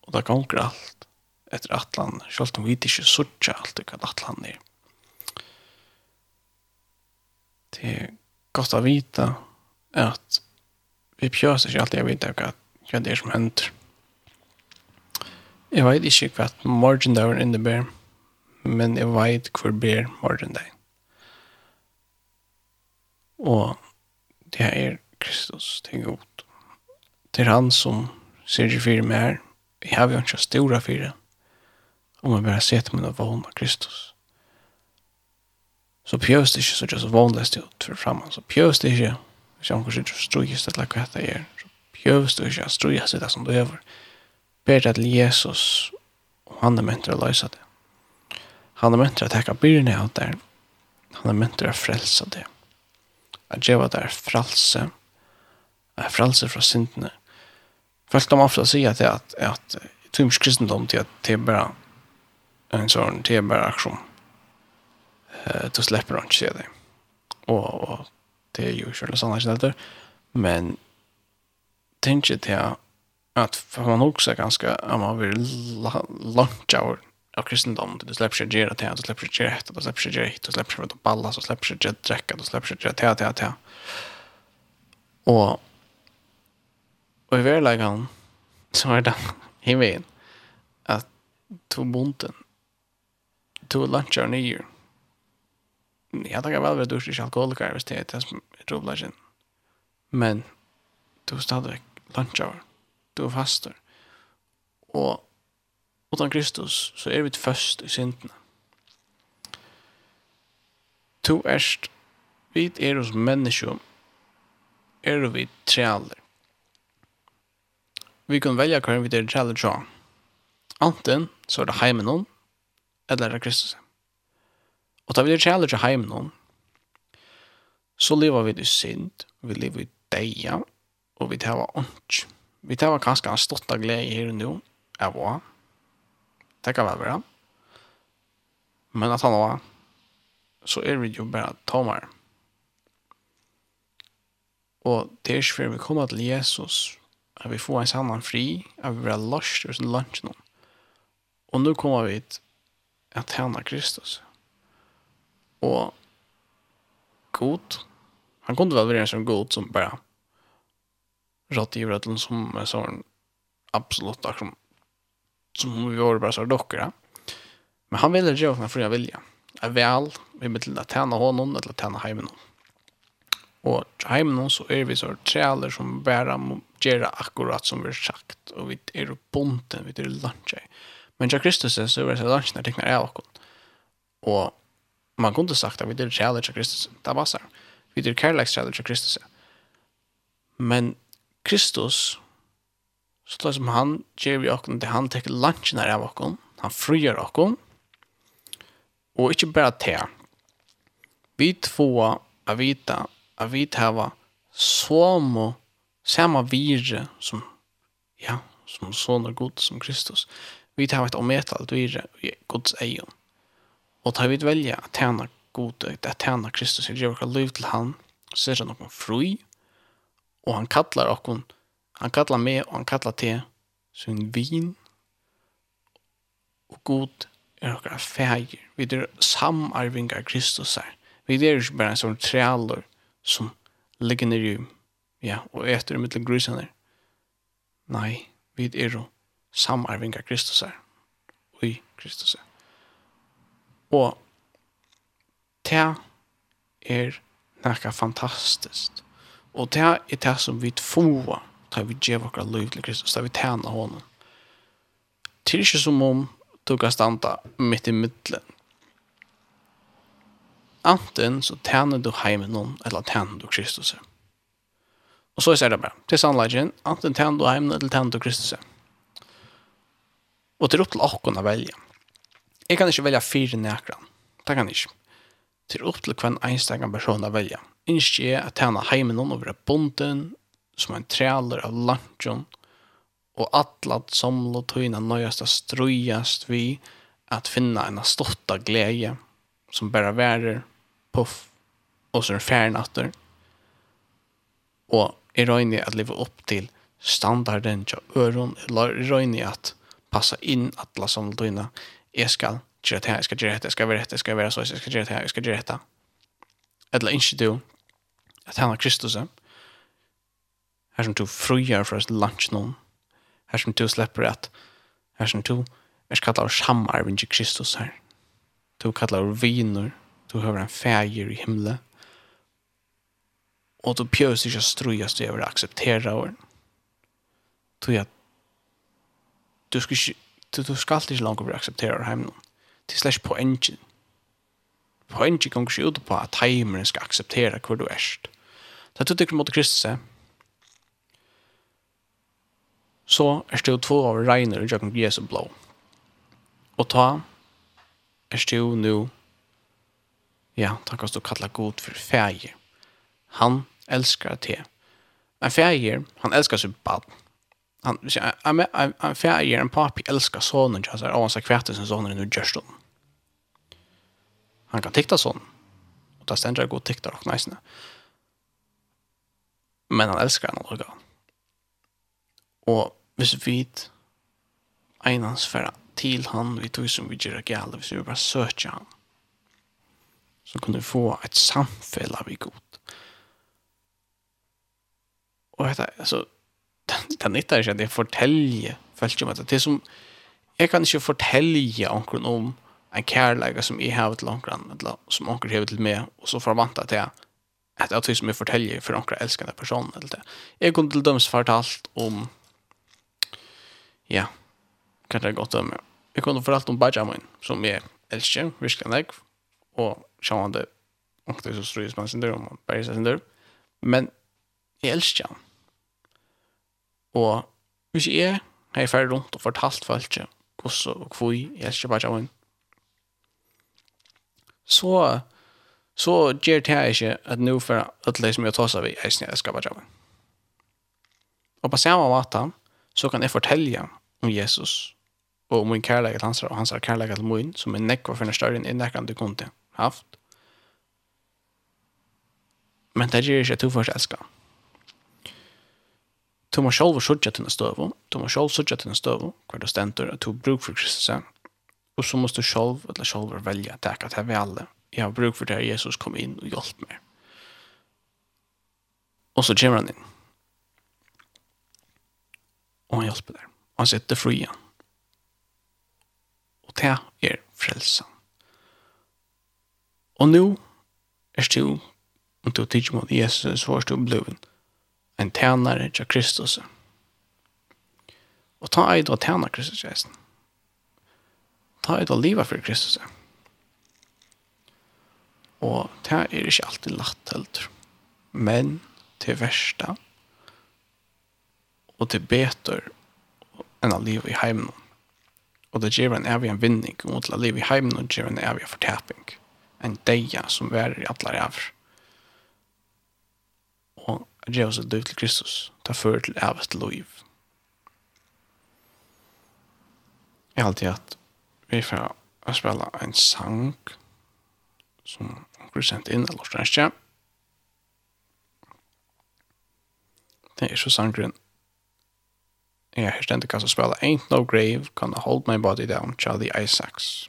[SPEAKER 1] Och där kan allt efter Atlan, självt om vi inte såg allt det kan Atlan är. Det är gott att vita att vi pjörs inte alltid att veta vad det är som händer. Jeg vet ikke hva morgendagen innebærer, men jeg vet hvor blir morgendagen. Og det er Kristus, til er god. Det er han som ser seg fire med her. Jeg har jo ikke store fire. Om jeg bare ser til min vann av Kristus. Så pjøs det ikke så just vanligst ut for fremman. Så pjøs det ikke. Hvis jeg omkring ikke det eller hva det er. Så pjøs det ikke at det som du gjør. Så ber det til Jesus, og han er mynter å løse det. Han er mynter å teka byrne av det. Han er mynter å frelse det. At djeva det er frelse, er frelse fra syndene. Folk kan ofte si at, at, at tums kristendom til at det er bare en sånn, det er bare aksjon. Du slipper han ikke se det. Og, og det er jo ikke sånn, men tenker til at att man också ganska att man vill långt av av kristendom. Det släpper sig gera till att släpper sig rätt och släpper sig rätt och släpper sig att balla så släpper sig att dräcka och släpper sig att ja ja ja och och i verkligheten så är det himlen att to bunten to lunch are near. Ja, det kan vel være du ikke alkoholiker hvis det er det som är men du stadig lunch hour du er fastar. Og utan Kristus så er vi først i syndene. To erst, vi er hos menneskjum, er vi trealer. Vi kan velja hva vi er trealer tja. Anten så er det heimen noen, eller er Kristus. Og da vi er trealer tja heimen noen, så lever vi i synd, vi lever i deia, og vi tar av ånds. Vi tar var ganska en stort av glädje här nå, jeg var. Det kan väl vara. Men at han var så er vi jo bare tommer. Og det er ikke før vi kommer til Jesus at vi får en sannan fri at vi blir løst ur sin lunch nå. Og nå kommer vi til att tjäna Kristus. Og god. Han kunde vel være en sånn god som bare, rådgivare som är sån absolut som som vi var bara så dockra. Men han ville göra för fria vilja. Är väl vi med till att tjäna honom eller tjäna hemmen. Och hemmen så är vi så träler som bara göra akkurat som vi sagt och vi är bonden vi är lunch. Men jag Kristus är så är det lunch när det knär är och och man kunde sagt att vi är träler till Kristus. Det var så. Vi är kärleksträler till Kristus. Men Kristus, så det som han gjør vi åkken, det han teker lunchen her av åkken, han frier åkken, og ikke bare te. Vi två av vita, av vita hava som samma virre som, ja, som sonar god som Kristus. Vi tar ett ometalt virre i Guds egen. Og tar vi velja at tjena god, at tjena Kristus, at gjør vårt liv til han, så er det noen fri, og han kallar och han kallar mig och han kallar te. Sin vin. Och god er okkar färger. Vi är samarvingar Kristus her Vi er ikke bare en sånn trealor som ligger nere i ja, och etter i mittlen grusene Nej, vi är samarvingar Kristus her Och Kristus her Och te är nekka fantastiskt. Og det er det som vi får, tar vi gjev okra liv til Kristus, tar vi tjena honom. Det er ikke som om du kan standa mitt i middelen. Anten så tjener du heimen noen, eller tjener du Kristus. Og så er det bare, til sannleggen, anten tjener du heimen, eller tjener du Kristus. Og det er opp til åkken å velge. Jeg kan ikke velge fire nækran. Det kan jeg ikke. Det er opp til hver enstaka person å velge innskje er at han er heimen og være bonden, som en træler av lantjon, og atlat samlo tøyna nøyast og strøyast vi at finna en stotta glede som bara værer, puff, og så er færen atter. Og er røyni at leva opp til standarden til øron, jeg røyni at passa inn atla samlo tøyna, jeg skal gjøre det her, jeg skal gjøre det, jeg skal være det, jeg skal være så, jeg skal gjøre det her, jeg skal gjøre det her. Eller ikke du, at han er Kristus, her som du frugjer for oss lunch noen, her som du slipper at, her som du er kallar samarbeid til Kristus her. Du kallar viner, du høver en fæger i himmelen, og du pjøs ikke strøyes du over å akseptere over. Du at du skal ikke, du, du skal ikke langt over å akseptere over hjemme noen. er slags poengen. Poengen kan ikke ut på at heimeren skal akseptere hvor du erst. Så du tykker mot Kristus så er det två av regner i Jakob Jesu blå. Og ta er det jo nå ja, takk oss du kallar god for färger. Han älskar te. En färger, han älskar seg bad. Han, en, en, en färger, en papi älskar sonen, og han avansa kvätter sin sonen nu gjørst dem. Han kan tikta sonen. Og da stender jag god tikta och najsna. Nice men han elskar han også. Og hvis vi einans færa til han, vi tog som vi gjør gale, hvis vi bare søker han, så kunne vi få et samfell av i god. Og dette, altså, det nytta er ikke at jeg fortelje folk om det. Det som, jeg kan ikke fortelje omkring om en kærleika som jeg har til omkring, eller som omkring har til meg, og så forvanta til jeg, att jag tycker mig fortälja för några älskande personer eller det. Jag kunde till döms fortalt om ja, kan det gott om. Jag kunde fortalt om Benjamin som är älskar, verkligen nek och sjående och det så strys man sin dröm om Paris sin dröm. Men jag älskar han. Och hvis jeg har jeg ferdig rundt og fortalt folk hvordan og hvor jeg elsker Benjamin, så så gjør det her ikke at nå for at det som jeg tar seg ved, jeg snill skapet jobben. Og på samme måte, så kan jeg fortelle om Jesus, og om min kærlighet hans, og hans kærlighet til min, som er nekva for en større enn nekkan du kunne haft. Men det gjør ikke at du først elsker. Du må selv sørge til en støv, du må selv sørge til en støv, hver du stender, at du bruker for Kristus, og så må du selv, eller selv velge at det er vi alle, jeg har bruk for det Jesus kom inn og hjalp meg. Og så kommer han inn. Og han hjelper der. Og han setter fri igjen. Og det er frelsen. Og nå er du, om du tidser mot Jesus, så er du blevet en tænare til Kristus. Og ta eid og tæna Kristus, Jesus. Ta eid og livet for Kristus. Kristus. Og det er ikke alltid lagt heldur. Men til versta og til betur enn å leve i heimen. Og det gjør en evig en vinning mot å leve i heimen og gjør en evig fortaping. En deia som værer i alle ræver. Og det gjør oss et død til Kristus. Det fører til evig til liv. Jeg har alltid hatt, vi får spille en sang som blir sendt inn av Lortrenskje. Det er så sangren. Jeg har stendt kassa spela Ain't No Grave, Gonna Hold My Body Down, Charlie Isaacs.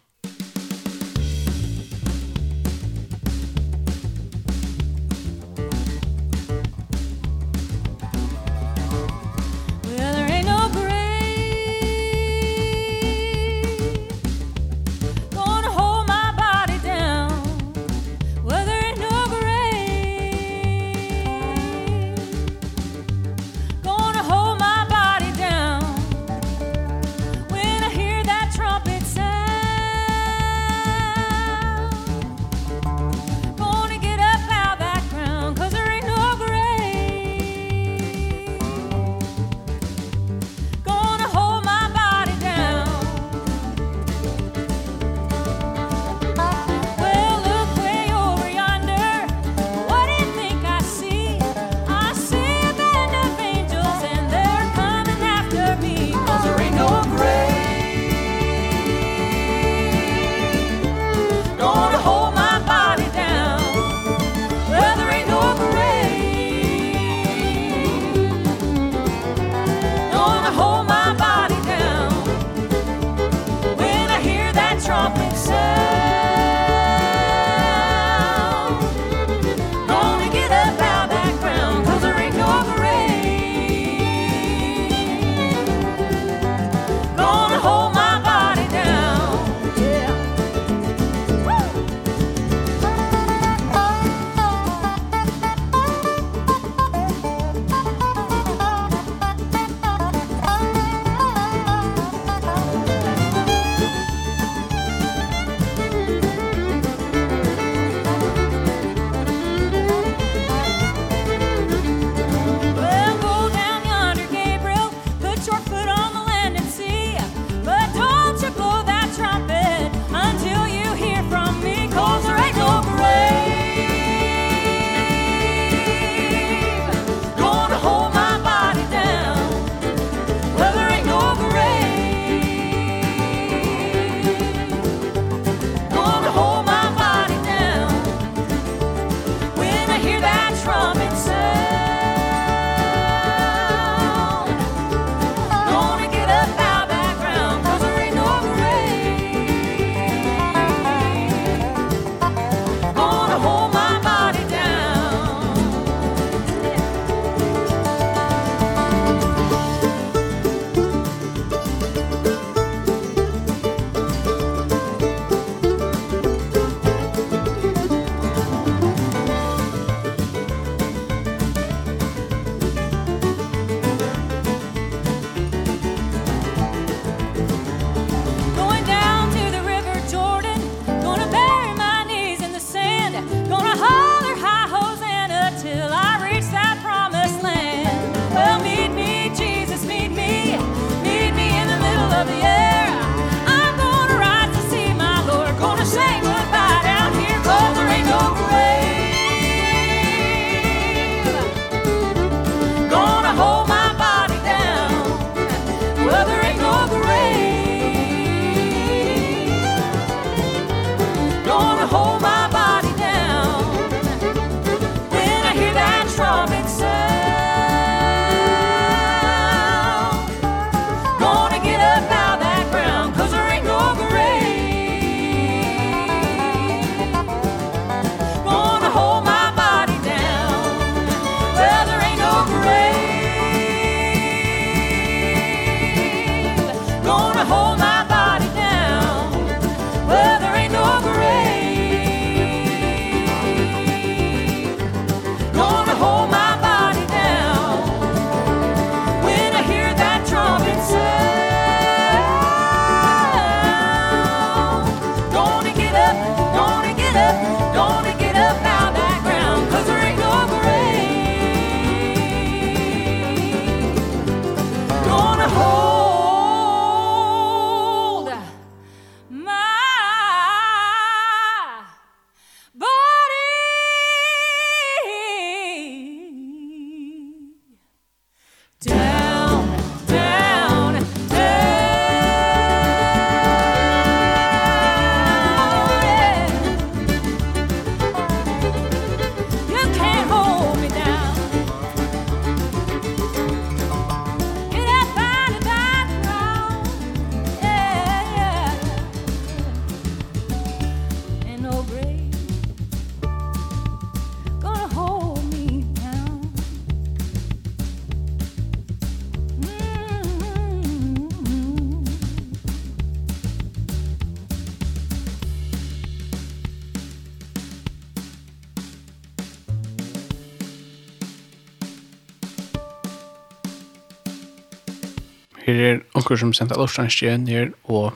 [SPEAKER 1] onker som sendte all årsdagen stjen her, og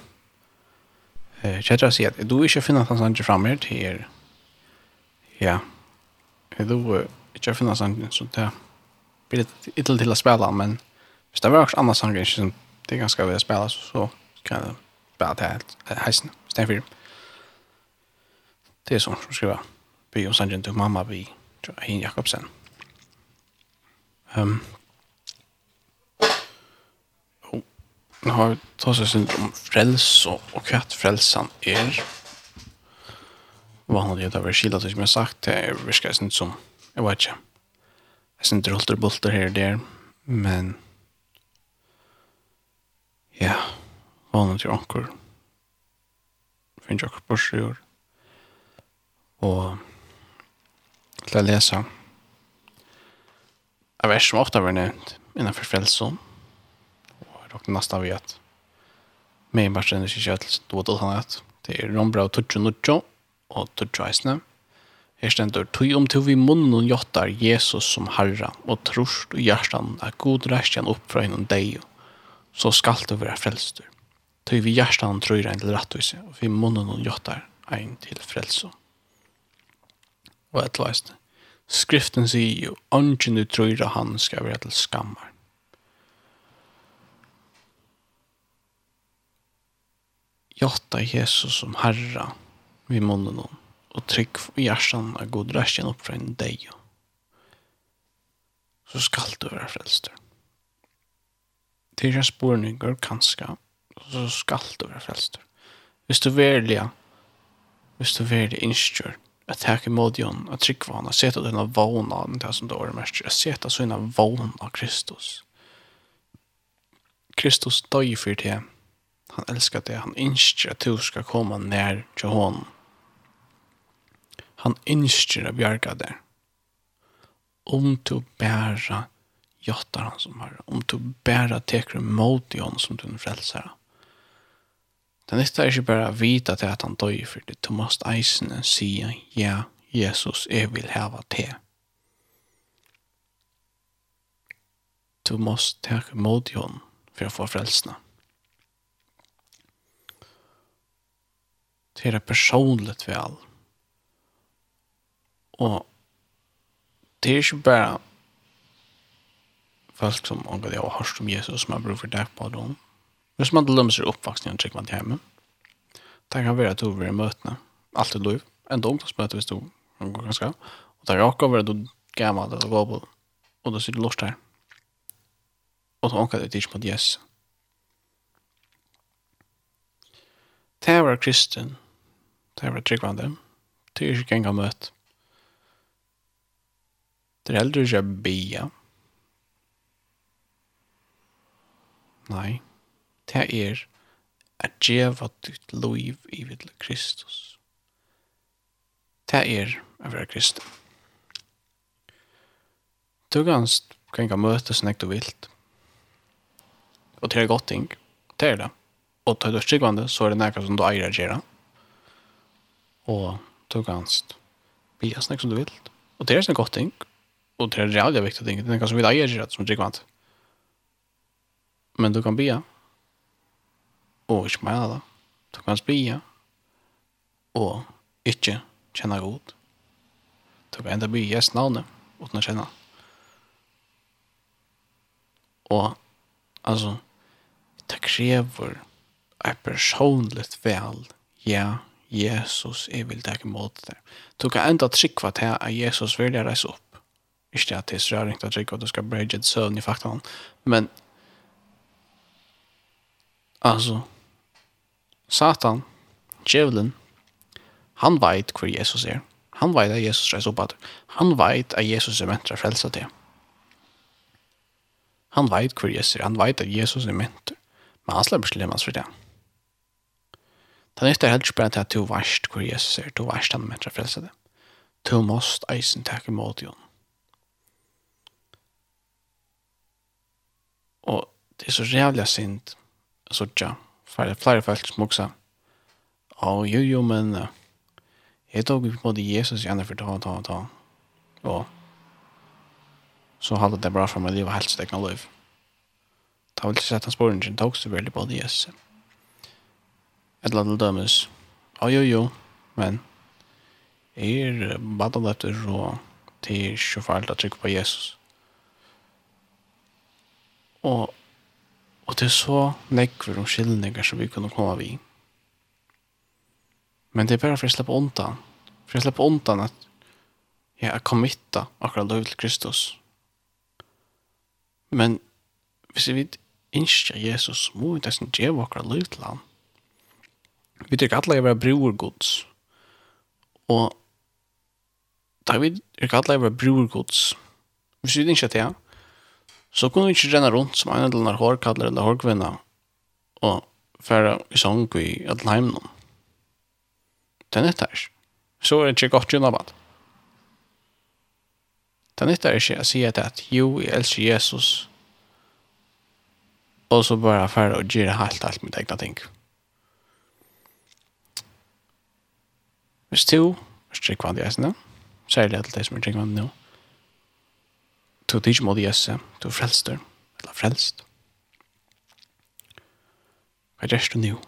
[SPEAKER 1] eh, kjettra sier at du ikke finner han andre fram her til her. ja, du ikke finner hans så det blir litt ytterlig til å spille, men hvis det var også andre sanger som det er ganske ved å spela, så kan jeg bare ta heisen, stenfyr. Det er sånn som skriver, by og sanger til mamma, by Hin Jakobsen. Um, Bibelen har tatt seg sin om frels og, frälse och att frälsan är vad han hade över skilda som jeg har sagt det er virkar inte som jeg vet ikke, jeg syns inte rolter bulter här och där men ja vanlig han till ankor finns jag på sig år. Och till att läsa en vers som ofta var nämnt innanför frälsan och nästa vi att med matchen det ska till då då han att det är Rombra och Tucho Nucho och Tucho Eisne Här ständer tog om tog vi munnen och jottar Jesus som herra och trorst och hjärtan att god rästjan upp från inom dig så skall du vara frälster. Tog vi hjärtan tror en till rättvise och vi munnen och jottar en till frälso. Och ett lajst. Skriften säger ju, ånden du tror han ska vara till skammar. Jotta Jesus som Herra vid munnen hon och tryck i hjärtan av god rätten upp från dig. Så skall du vara frälster. Till en spårningar kanska så skall du vara frälster. Hvis du verliga hvis du verliga inskjør att tacka modion att tryck vad han sett att den våna den där som då er mest att seta så vana Kristus. Kristus dör för det Han elskar det. Han innskjer at du skal komme nær til honom. Han innskjer at bjerga det. Om du bæra jottar han som har. Om du bæra teker mot i som du frelsar. Det nytta er ikke bare å vite til at han døy for det. Du måst eisene si ja, Jesus, jeg vil hava te. Du måst ta mot i honom for å få frelsene. det är personligt väl. Og det er ikke bare folk som ångar jag har om Jesus som har bror for deg på dem. Hvis som man lømmer seg uppvaxningen och trykker man til hjemme, Det kan være at du vil mötena. alt är lov. En ungdomsmöte hvis du går ganska. Og det kan vara att du gammel eller går på. Og du sitter lort her. Og du då ångar det till mot Jesus. Det er kristen Det er veldig tryggvande. Det er ikke engang møtt. Det er heller ikke bia. Nei. Det er at djeva ditt liv i vidle Kristus. Det er å være kristen. Du kanst kan ikke møte snakk du vilt. Og det er godt ting. Det er det. Og tar du tryggvande, så er det nekka som du eier å gjøre og du kanst bia snakk som du vil. Og det er en godt ting, og det er reallig viktig ting, det er kanskje vi eier ikke rett som drikkvant. Men du kan bia, og ikke meina det. Du kan bia, og ikke kjenne god. Du kan enda bia gjest navnet, uten å kjenne. Og, altså, det krever et personligt vel, ja, Jesus, jeg vil deg imot det. Du kan enda trykva til at Jesus vil deg reise opp. Ikke at det er røring til å trykva, du skal brøyde et søvn i faktan. Men, altså, Satan, djevelen, han veit hvor Jesus er. Han veit at Jesus reiser opp at Han veit at Jesus er mentra frelsa til. Han veit hvor Jesus er. Han veit at Jesus er mentra. Men han slipper slemmas for det. Han Det nytter helt spørre til at du varst hvor Jesus er, du varst han mennesker frelse det. Du måst eisen takke mot jo. Og det er så rævlig sint, så tja, flere, flere folk som også, og jo, jo, men jeg tog på det Jesus gjerne for ta, ta, ta, og så hadde det bra for meg livet og helst egna liv. Det var ikke sett han sporen sin, tog så veldig på det Jesus. Ett land dømes. Å, jo, jo. Men er bara efter så till sjufalt å trykke på Jesus. Og, og det er så näckver om skillninger som vi kunde komma vid. Men det er bare for å slippe undan. For å slippe undan at jeg er kommitta akkurat lov til Kristus. Men hvis vi ikke Jesus, må vi nesten gjøre akkurat lov til han vi tycker alla är våra bror Guds. Och där vi tycker alla är våra bror Guds. Vi syns inte att det Så kunde vi inte ränna runt som en eller annan hårkallar eller hårkvinna och färra i sång i Adelheimnum. Det är nytt här. Så är det inte gott bad. Det är nytt här inte att säga att jo, jag älskar Jesus och så bara färra och gira helt allt mitt egna ting. Mm Hvis du er tryggvand i eisene, særlig til deg som er tryggvand nå, du er ikke måte i eise, du er frelster, eller frelst. Hva gjør du nå?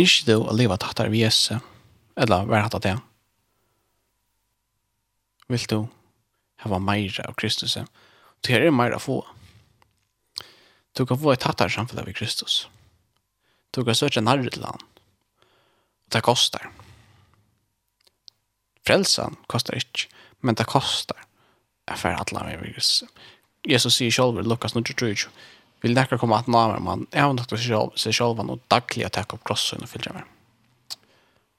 [SPEAKER 1] Ikke du å leve tattar vi eise, eller hva er hattat det? Vil du hava meira av Kristus, du er meira få. Du kan få et tattar samfunnet av Kristus. Du kan søke nærre til han. Det kostar frälsan kostar inte, men det kostar. Jag får alla med virus. Jesus säger själv i Lukas 23, vill näkra komma att närmare man, även att sig själv och dagliga täcka upp krossen och fylja med.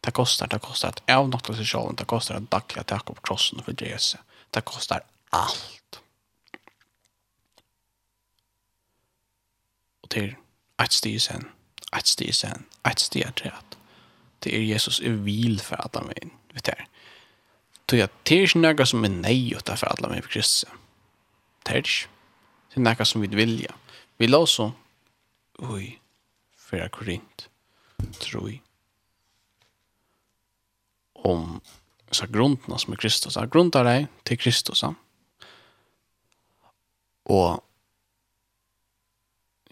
[SPEAKER 1] Det kostar, det kostar att även att sig själv, det kostar att dagliga täcka upp krossen och fylja Jesus. Det kostar allt. Och till ett steg sen, ett steg sen, ett steg till att det är Jesus är vil för att han vill. Vet du Tog jeg, det er ikke noe som er nøyota for alle med Kristus. Det er ikke. Det er noe som vi vilja. Vi la så, ui, fyra korint, troi, om så grundna som er Kristus. Grunda deg til Kristus. Ja. Og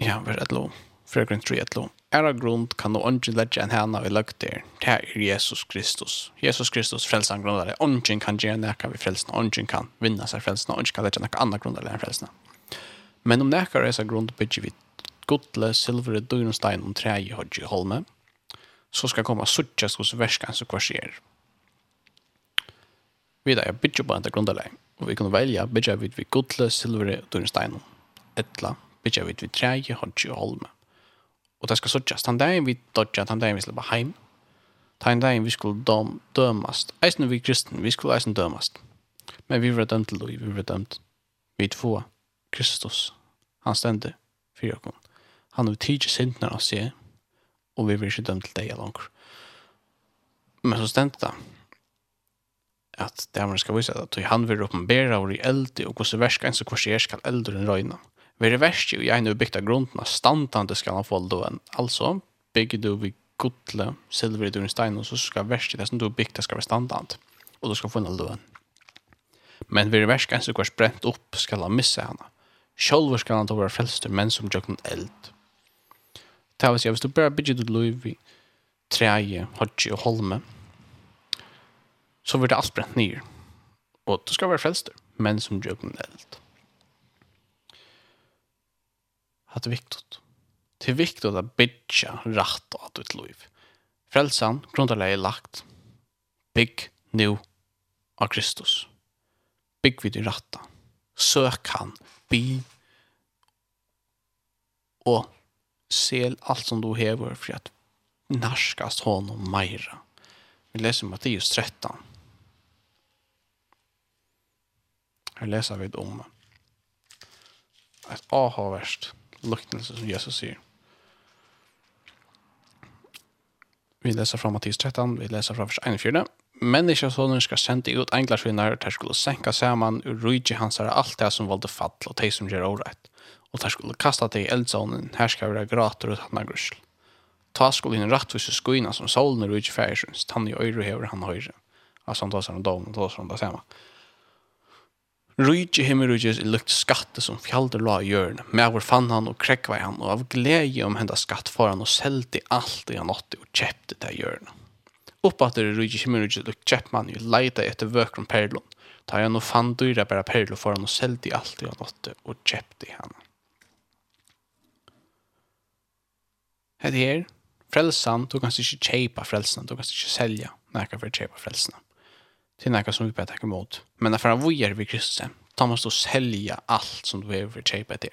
[SPEAKER 1] ja, vi er et lov. Fyra korint, troi, et lov ära grund kan no ungen lägga en hana vi lögt til. Det er Jesus Kristus. Jesus Kristus frälsan det. Ungen kan gjøre näka vi frälsna. Ungen kan vinna sig frälsna. Ungen kan lägga näka anna grundare enn frälsna. Men om näka resa grund bygger vi godle, silver, dyrnstein og tre i hodge holme så skal komma suttjas hos värskan som kvar sker. Vidare er bygger på en grundare Og vi kan välja bygga vi godle, silver, og etla. bygger vi vid trä i hodge holme. Og det skal sådjas. Han dagen vi dodja, han dagen vi släppa heim. Han dagen vi skulle dom, dømast. Eisen vi kristen, vi skulle eisen dømast. Men vi var dømt til Louis, vi var dømt. Vi två, Kristus, han ständer för oss. Han har tidsi synd när han ser. Och vi var ikke dømt til deg langt. Men så ständer det at det man skal vise at han vil oppenbæra vår i eld og hvordan verska enn så hvordan jeg skal eldre enn røyna. Mm Vere verst jo, jeg nu bygda grunden av standande skal han få loven. Altså, bygger du vi godle, silver i døren stein, og så skal verst i det som du bygda skal være standant, og du skal få en loven. Men vere verst kan som går sprent opp, skal han missa henne. Sjolver skal han ta være frelster, men som jøkken eld. Det vil si, hvis du bare bygger du lov i treie, hodje og holme, så blir det alt brent nyer. Og du skal være frelster, men som jøkken eld. att det er viktig. Det er viktigt att bygga rätt åt ditt liv. Frälsan, er lagt. Bygg nu av Kristus. Bygg vid din rette. Søk han. Bi. Och se allt som du hever för att narskast honom meira. Vi läser Matteus 13. Här läser vi om ett aha-verst luktelse som Jesus sier. Vi leser fra Mattis 13, vi leser fra vers 41. Menneska sonen skal sende ut englar skinnar, der skulle senka saman ur rujtje hans er alt det som valde fall og de som gjør året. Og der skulle kasta det i eldsonen, her skal være grater og tanna grusl. Ta skulle inn rattvise skuina som solen er rujtje færsens, tann i øyre hever han høyre. Altså han tar seg om domen, tar seg om det samme. Rujtje himmerujtjes er lukt skatte som fjalder la i hjørne. Mævor fann han og krekkvei han, og av glede om henda skatt for han og selte alt det han åtte og kjepte det hjørne. Oppatter rydje himmerujtjes lukt kjeppmann jo leita etter vøkron perlon. Ta han og fann dyra bæra perlon for han og selte alt det han åtte og kjepte han. Hette her, frelsan, du kan ikke kjeipa frelsan, du kan ikke selja nekka for kjeipa frelsan til något som vi bare tackar emot. Men for han vojar vi Kristus, då måste du sälja allt som du behöver köpa til.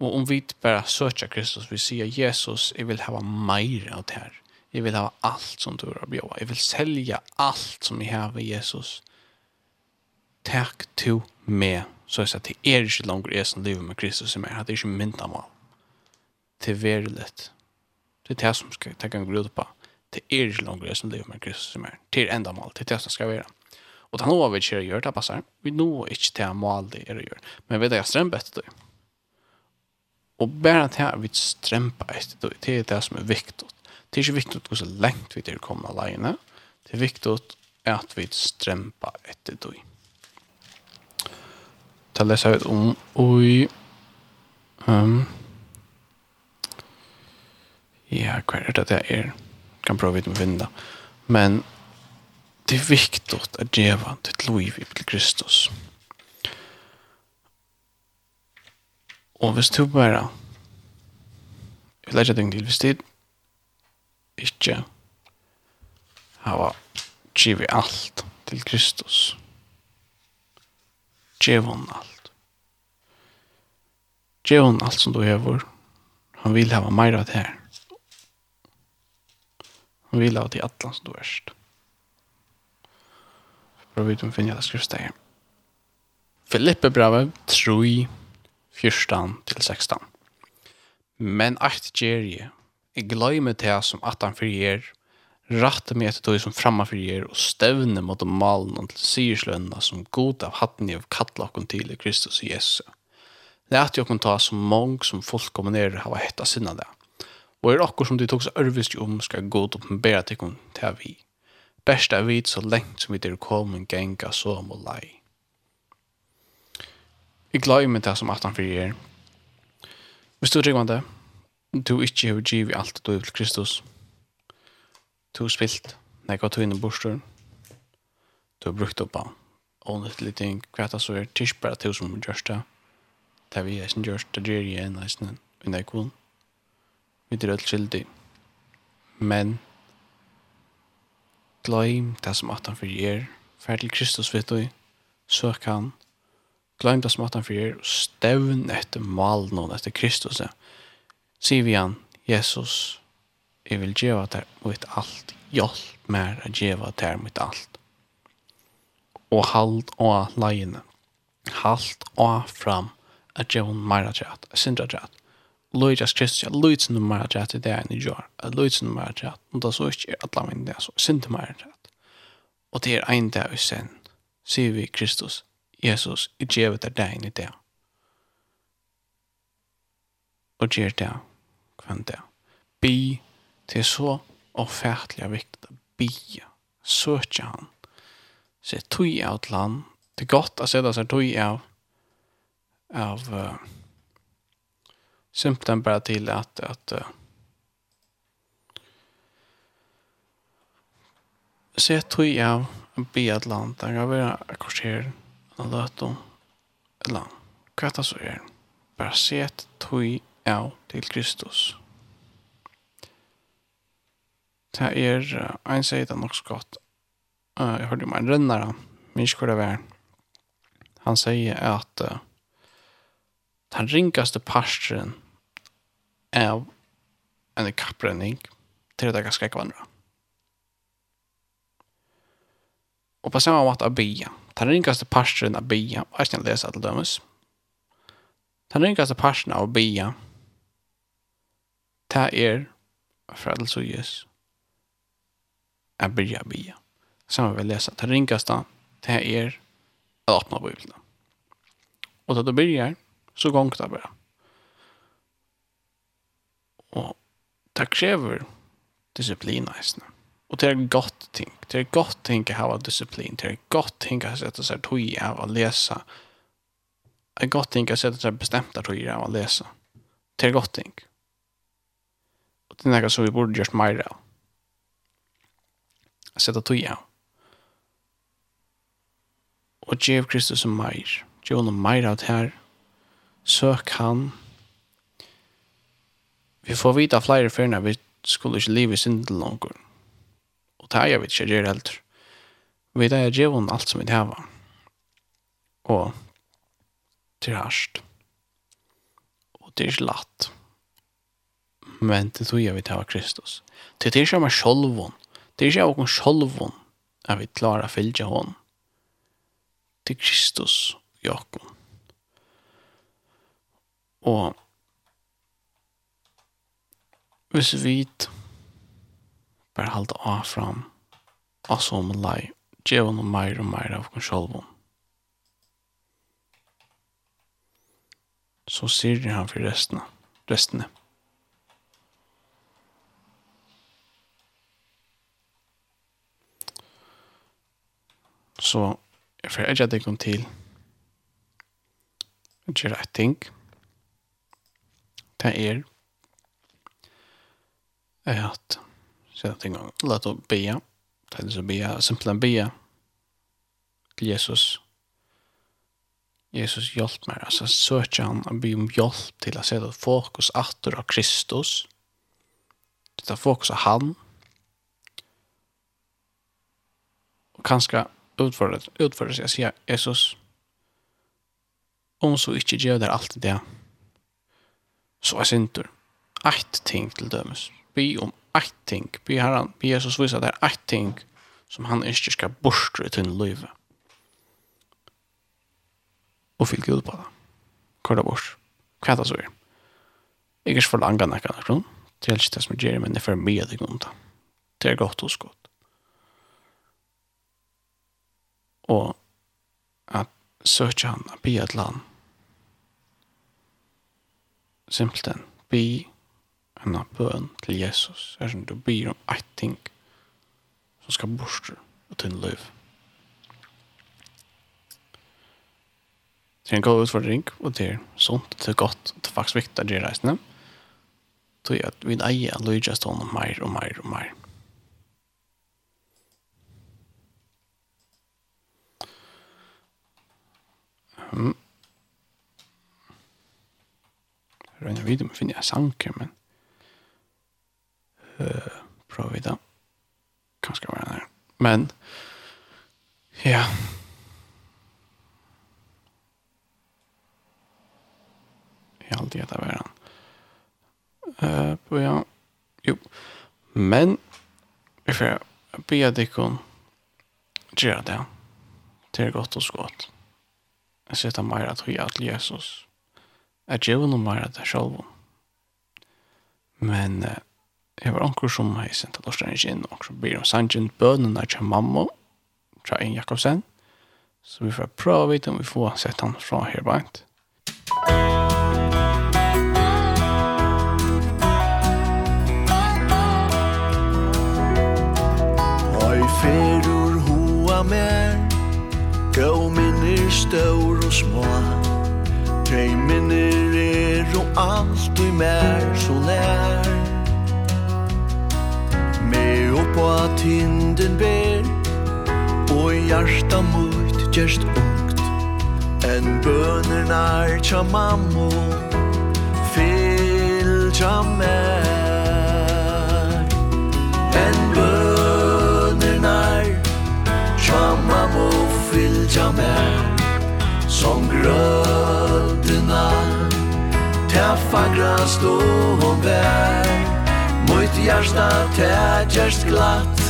[SPEAKER 1] Och om vi bara söker Kristus, vi sier Jesus, jeg vill ha mer av det här. Jag vill ha allt som du har bjöda. Jag vill sälja allt som jeg har ved Jesus. Tack till mig. Så att det är inte längre jeg som lever med Kristus i mig. Det är inte mynda mig. Det er verligt. Det är det som ska ta en grunn på det er ikke inte längre som lever med Kristus som är. Det är enda mål, det är det som skal være. Og det er noe vi ikke gjør, det passer. Vi når ikke til mål det er å gjøre. Men vi vet at jeg strømper etter det. Og bare til at vi strømper etter det, det er det som er viktig. Det er ikke viktig hvor så lengt vi til å komme alene. Det er viktig at vi strømper etter det. Det leser jeg om, og um, ja, hva er det det er? Ja kan prøve vidt med vinda. Men det er viktig at djeva ditt liv til Kristus. Og hvis du bare vi lägger deg til, hvis du ikke har givet alt til Kristus Gjev hon allt. alt hon som du hever. Han vil hava meira av det her. Han vil ha til atlan som du erst. For å vite om finner det. Filippe brevet 3, 14-16. Men eit gjerje, jeg gløyme til som at han fyrir er, rattar mig etter tog som framma fyrir og stevne mot malen til syrslønna som god av hatten i av kattla til i Kristus i Jesu. Det er at kan ta som mong som folk kommer ned hava hetta sinna det. Og er akkur som de tog så ørvist om skal god oppenbæra til kun til vi. Best er vi så lengt som vi der kolmen genga så om og lei. Jeg glad i meg det som at han fyrir er. Hvis du trykker det, du ikke har givet alt du er til Kristus. Du har spilt, nekka tog inn i borstøren. Du har brukt opp av åndettelig ting, hva er det så er, tidsbæra til som gjørst det. Det er vi eisen gjørst, det gjør jeg enn eisen, enn eisen, enn vi er alt skyldig. Men, gløym det som at han fyrir er, fær til Kristus vet du, søk han, gløym det som at han fyrir er, og stevn etter malen og etter Kristus. Sier vi han, Jesus, jeg vil djeva der mitt alt, hjelp mer å djeva der mitt alt. Og halt og leiene, halt og fram, at djeva meira at sindra gjeva, Lujas Kristus, jeg Lujas nummer at rett i det enn i jord, jeg Lujas nummer at rett, og da så ikke er alle min det, så synd nummer at rett. Og det er ein dag i sen, sier vi Kristus, Jesus, i djevet er deg i det. Og gjer det, kvann det. Bi, det er så ofertelig viktig, bi, søkja han. Se tog av et land, det er godt å se det, så tog av, av, uh, symptom bara till att, att uh, se tog jag en bedland där jag vill korsera en lötom eller kvätta så är bara se tog jag till Kristus. Det är en sida så godt uh, jeg hørte jo meg en rønnere men ikke hvor det var. Han sier at uh, den ringaste parstren av en kapprenning til det ganske ikke vandre. Og på samme måte av bia. Den ringaste parstren av bia, og jeg skal lese til dømes. Den ringaste parstren av bia, det er fra og så er bia byrja bia. Samme vi lese, den ringaste, det er å åpne bibelen. Og da du byrjar, så gong det bare. Og det krever disiplin eisne. Og det er godt ting. Det er godt ting å ha disiplin. Det er godt ting å sette seg tog i av å lese. Det er godt ting å sette seg bestemte tog i av å lese. Det er godt ting. Og det er noe som vi burde gjort mer av. Sette tog i av. Og gjev Kristus som mer. Gjev honom mer av det her søk han. Vi får vita flere før når vi skulle ikke leve i synden langer. Og det er jeg vet ikke gjør heller. Vi det er djevon alt som vi hava. Og til hørst. Og det er ikke latt. Men det tror jeg vi hava Kristus. Det er ikke om jeg sjolvon. Det er ikke om jeg sjolvon. Jeg vil klare å fylge hånd. Det er Kristus, Jakob Og hvis vi bare halte av fram og så må lei, gjøre noe mer og mer av oss selv Så sier han for resten restene. Så jeg får ikke at jeg kom til å gjøre et ting. Og det er at sen gång låt oss be. Det så be, simpelt be till Jesus. Jesus hjälp mig alltså söka han och be om hjälp till att sätta fokus åter av Kristus. Sätta fokus av han. Och kanske utföra utföra sig säga Jesus om så inte gör det alltid det så er sintur. Eitt ting til dømes. Be om eitt ting. Be herran, be Jesus vise at det er eitt ting som han ikke skal bortre i tynne livet. Og fyll Gud på det. Hva det bort? Hva er det så er? Jeg er ikke for langa nekka nekron. Det er ikke det som gjør, men det er for mye det om det. Er godt hos godt. Og at søkja han, be et land, simpelthen bi en av bøn til Jesus. Er som du byr om eit ting som skal borster og tinn liv. Det er en god utfordring, og det er sunt, det er godt, det er faktisk viktig at det er reisende. Det er at vi eier en løyja stående mer og mer og mer. Mm. røyna videre, men finner jeg sanker, men uh, prøver vi da. Kanskje være der. Men, ja. Jeg har alltid etter hver han. Uh, ja, jo. Men, vi får be at jeg kan gjøre det. Det er godt og skått. Jeg sitter mer at vi er til Jesus. Jesus at jeg var mer av det selv. Men uh, jeg var anker som jeg sendte Lorstein ikke inn, og så blir det sannsyn bønnen bønene til mamma, fra en Jakobsen. Så vi får prøve vidt om vi får sett han fra her beint.
[SPEAKER 3] Oi, ferur hoa mer, gau minner stør og små, alt du mer så nær. Med oppa tinden ber Og hjarta mot gjerst ungt. En bøner nær tja mammo Fyll tja mer En bøner nær tja mammo Fyll tja mer Som grødena Ta fagra stå og vær Mot hjärsta ta gjerst glatt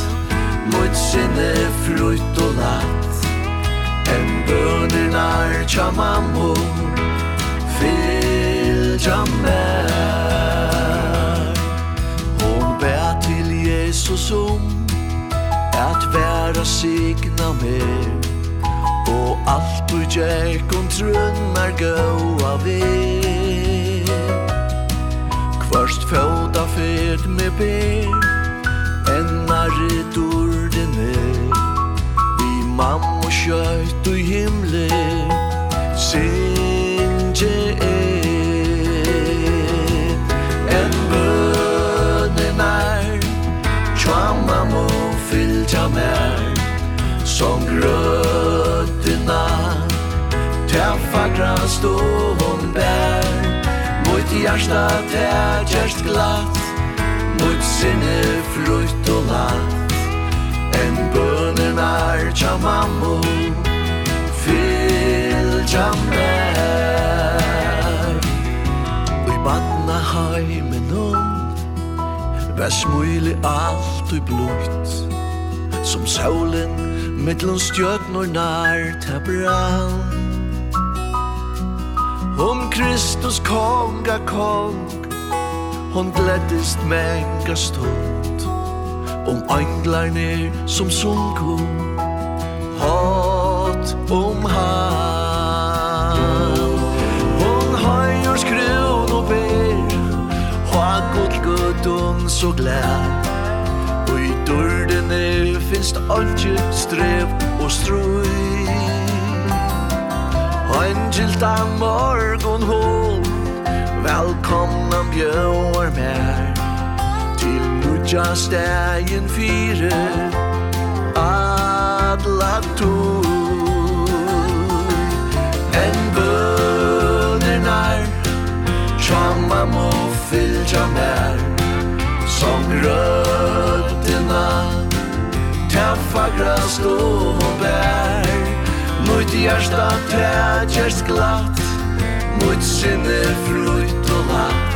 [SPEAKER 3] Mot sinne frutt og latt En bønernar tja mammo Fyll tja mer Hon bær til Jesus om At væra signa mer Og alt du gjerk og trunnar gau av er Først fjóta fyrt med ber Ennar i dordene Vi mamma og kjøyt og himle Sinje er. En bønnen er Tjamma må fylta mer Som grøttina Teffa fagra stå hon bær. Nøyt hjärsta det gjerst glatt Nøyt sinne frutt og latt En bønnen er tja mammo Fyll tja mer Og i banna heimen om Vær smule alt og blod Som saulen mittlun stjøtnor nær ta brann Om Kristus konga kong Hon gläddist menga stund. Om änglarne som sunko Hat om han Hon höjer skrun og ber Ha god gudun så glad Og i dörden finst aldrig strev og strøy Ein gilda morgon hon. Velkomna bjør mer. Til nudja stegin fire Adla to En bønner nær Tjamma må fylja mer. Som rødena Taffa stå og bær Mot hjärsta tätjers glatt. Mot sinne frukt og latt.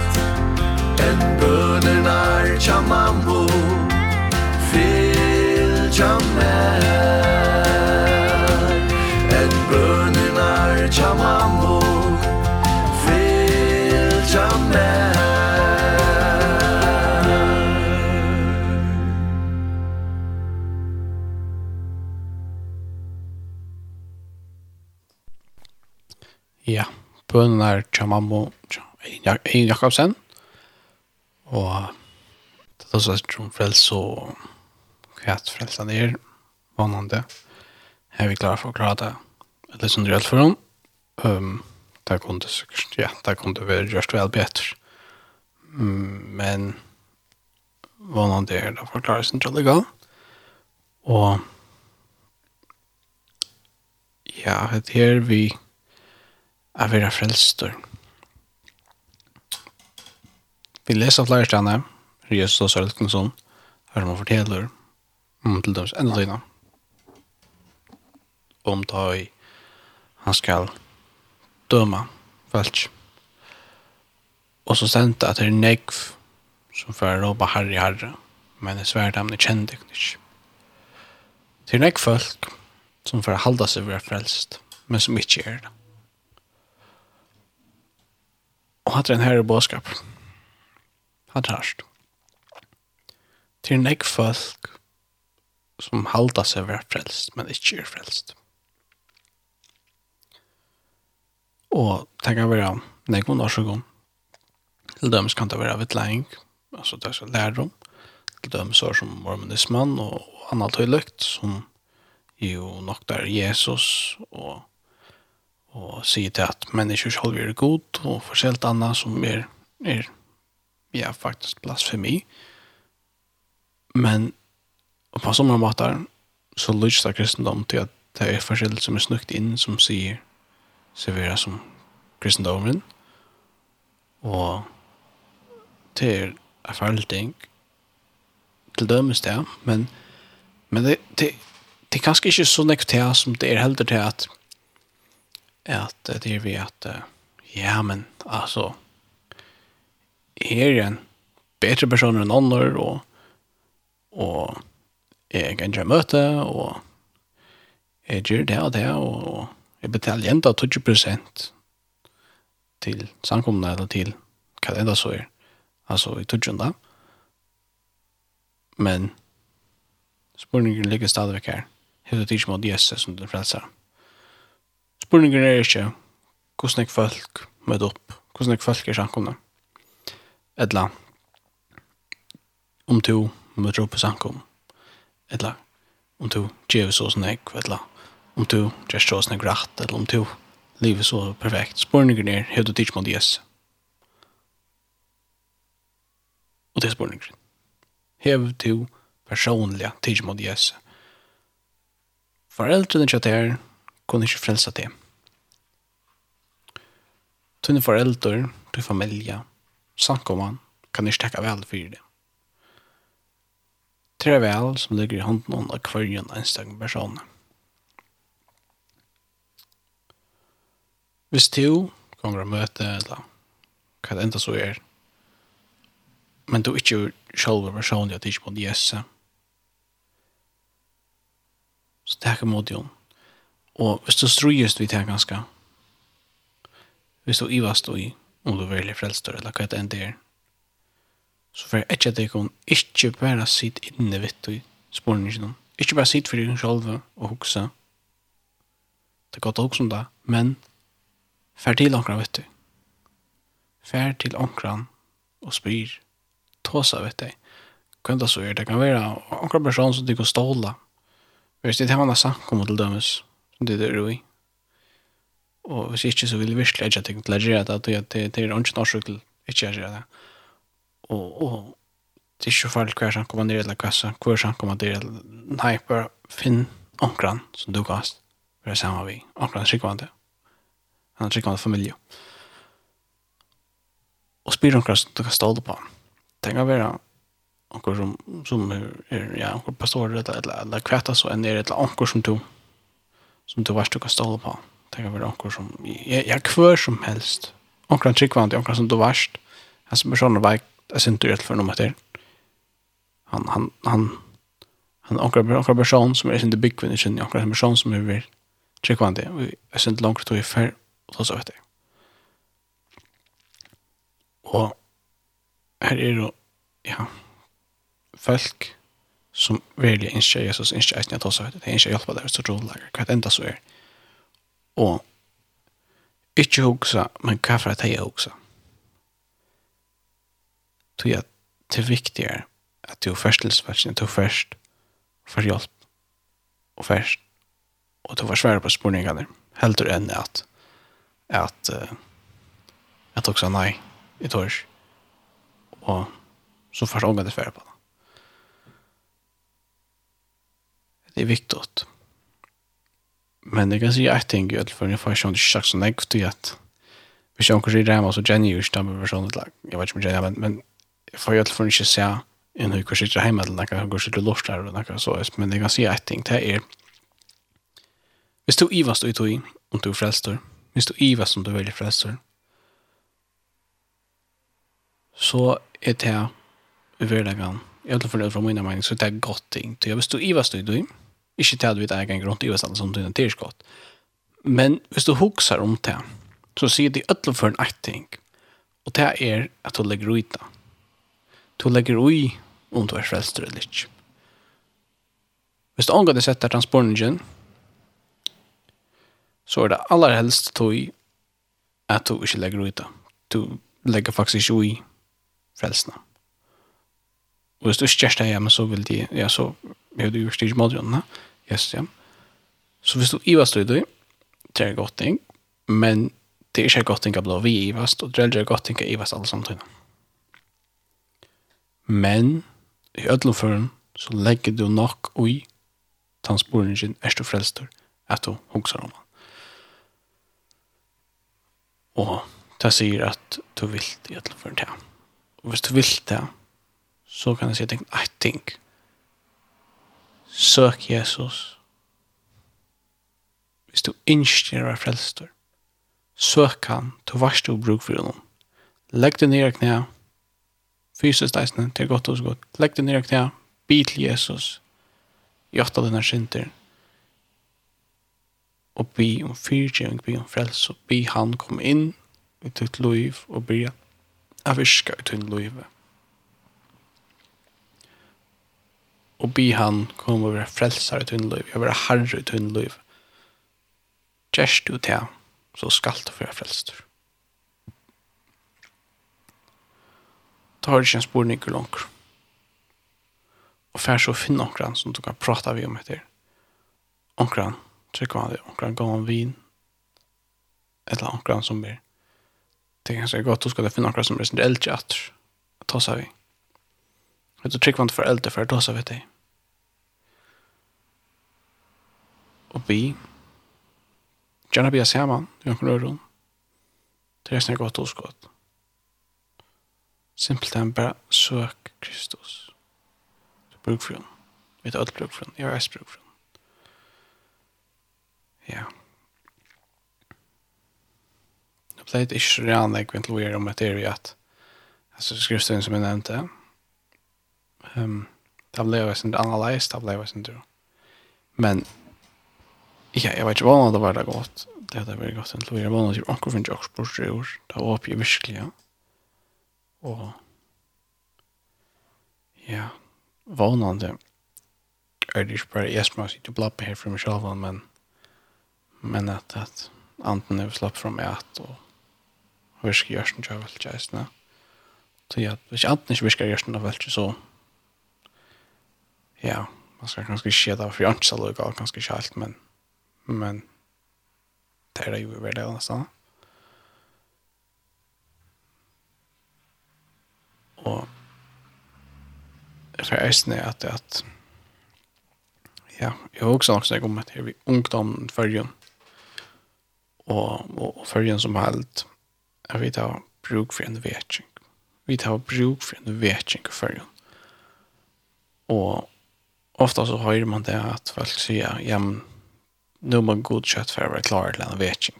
[SPEAKER 3] En bønnen er tja mammo Fyll tja mer En bønnen er tja mammo
[SPEAKER 1] bønene til mamma, til Ein Jakobsen, og det er også et som frels og hva frelsen er, vannende. Jeg er klare for å klare det. Det er sånn rett for henne. Um, det kunne sikkert, ja, det kunne være gjørst vel bedre. Mm, men vannende er det for å klare sin trolig trollega. Og ja, det er vi av vera frelstor. Vi leser flere stedene, Jesus og Sølkensson, her man forteller om til deres enda tøyne. Om da han skal døma felsk. Og så stendte at det er negv som fører råpa herre herre, men det svært dem det kjente ikke. Det er negv folk som fører halda seg vera frelst, men som ikke er det. Og hatt en herre bådskap. Hatt hørst. Til en ekk folk som halda seg være frelst, men ikke er frelst. Og det kan være nekon årsøkon. Til dømes kan det være vittlæring, altså det er lærdom. Til dømes år som mormonismen og annet høylykt, som jo nok der Jesus og og sier til at mennesker selv er god og forskjellig annet som er, er ja, faktisk blasfemi. Men på sånne måter så lyser kristendom til at det er forskjellig som er snukt inn som sier servera som kristendomen og det er en farlig ting til dømes det, men, men det, det, det er kanskje ikke så nekt til som det er heller til at att det är vi att ja men alltså är en bättre person än andra och och jeg kan jag møte och jeg gjør det och det og jeg betalar ändå 20 procent till samkomne eller till enda så är alltså i tujunda men spurningen ligger stadigvæk her. Hevde det ikke mot Jesus som den frelser. Spurningen er ikke hvordan jeg folk møter opp, hvordan jeg folk er samkomne. Etla, om to møter opp i sankom. Eller om to gjør så som jeg, etla, om to gjør så som jeg rett, eller om to livet så perfekt. Spurningen er, hva du tidsk mot Jesus? Og det er spurningen. Hev to personliga tidsk mot Jesus. Foreldrene kjøtt her, kunne ikke frelse det. Tunne foreldre, til familie, samkomman, kan ikke takke vel for det. Tre vel som ligger i hånden av hver en enstang person. Hvis du kommer og møte, eller hva det enda så er, men du ikke er selv personlig at du ikke må gjesse, så takk imot jo om Og hvis du strøyest vi til ganske, hvis du ivast og i, om du virkelig frelstår, eller hva det enn det er, så får jeg ikke at jeg kan ikke bare sitte inne vitt i sporene ikke noen. Ikke bare sitte for deg selv og hukse. Det er godt å hukse om det, men fær til omkran vitt du. Fær til omkran og spyr. Tåsa vitt i. Hvem det så er, det kan være omkran person som du kan ståle. Hvis det er man har sagt sankom til dømes, det er roi. Og hvis ikke så vil jeg virkelig ikke tenke til å gjøre det, at det, er ikke norsk til ikke å gjøre det. Og, og det er ikke farlig hver som kommer ned eller kassa, hver som kommer ned eller nei, bare finn omkran som du kast, for det er samme vi, omkran skikkvande. Han er skikkvande familie. Og spyr omkran som du kan ståle på. Tenk å være omkran som, som er, ja, omkran pastorer eller, eller, eller kvæta så enn er et eller omkran som du kast som du varst du kan ståle på. Tenker vi anker som, jeg, jeg kvør som helst. Anker en tryggvand, anker som du varst. Han som personer var, jeg synes du for noe til. Han, han, han, han anker, anker person som er sin byggvinn i kjønn, anker person som er vil tryggvand, og jeg synes langt tog i fer, og så vet jeg. Og her er jo, ja, folk, som virkelig ikke Jesus ikke eisen jeg tar seg. Det er ikke hjelp av det, så tror jeg hva enda så er. Og ikke hugsa, men hva for at jeg hugsa. Tror jeg det er viktigere at du først til spørsmålet, du først får hjelp og først og du får svære på spurningene helt og enn at at uh, at også nei, jeg tør og så får jeg omgå det svære på det. Det är viktigt. Men det kan säga att jag tänker för jag får inte sagt så nej till att hvis jeg omkring rida hem så Jenny just ikke med personen lag. Jag vet om Jenny men men jeg får jag för ikke se en høy kanske sitter hjemme eller noe, går sitter lort der eller noe, så men jeg kan si et ting, det er Hvis du ivast du i tog om du er frelster, hvis du ivast om du er veldig frelster, så er det her i hverdagen, i alle fall fra min mening, så er det godt ting. Så hvis du ivast du i tog, Ikke til at vi tar en grunn til USA som det er skott. Men hvis du hoksar om det, så sier de ødel for en ting, Og det er at du legger ut det. Du legger ut om du er frelst eller ikke. Hvis du omgår det setter transporten, så er det aller helst tog at du ikke legger ut det. Du legger faktisk ikke i frelsene. Og hvis du ikke gjør det hjemme, så vil de, ja, så men du gjør styrt modrønne, yes, ja. Så hvis du ivast du, det er godt ting, men det er ikke godt ting å bli vi ivast, og det er ikke godt ting å ivast alle samtidig. Men, i ødelføren, så legger du nok ui tansporingen er du frelster at du hokser om han. Og det sier at du vil i ødelføren til. Og hvis du vil det, så kan jeg si at det er søk Jesus. Hvis du ikke er frelster, søk han til varst du bruk for honom. Legg det ned i knæ, fysisk deisene, til godt og så godt. Legg det ned i knæ, bi til Jesus, gjøtta denne synder, og bi om fyrtjøring, bi om frelse, og bi han kom inn i ditt liv, og bi at virka i ditt livet og be han kom og være frelsar i tunn liv, og være herre i tunn liv. Gjerst du til, så skal du være frelster. Da har du ikke en spurning ikke langer. Og fær så finne omkran som du kan prata vi om etter. Omkran, trykker han det, omkran gav han vin, eller omkran som blir. Det er ganske godt, du skal finne omkran som blir sin eldre at ta seg vi. Mm Vet du trykker man for eldre for det også, vet jeg. Og bi. Gjerne bia saman, vi kan røre hon. Det er snakk godt oskott. Simpelthen bare søk Kristus. Du bruk for hon. Vi tar alt bruk for hon. Jeg har eis bruk for hon. Ja. Nå ble det ikke så reanlegg, men til å gjøre om et er i at, altså skriftstøyen som jeg nevnte, ja Um, det ble jo sin analyst, det ble jo sin tur. Men ja, jeg vet ikke hva det var det godt. Det hadde vært godt. Det var noe til anker finnes også bort i år. Det var oppe i virkelig, ja. Og ja, vånande er det ikke bare jeg som har sittet og blappet her for meg selv, men men at, at anten er slapp fra meg at og virker gjørsten til å velge jeg, Så ja, hvis anten ikke virker gjørsten til å velge, så ja, man skal kanskje ska kanske skeda för jag inte kanskje ikke helt men men det är ju väl det nästan. Och för ästne at att ja, jeg har også nok snakket om at jeg er ungdom förrjun og, og förrjun som helst, jeg vet jag bruk for en vetjeng. Vi tar bruk for en vetching förrjun. Og ofta så hör man det att folk säger ja, men nu man god kött för att vara klar till en vetching.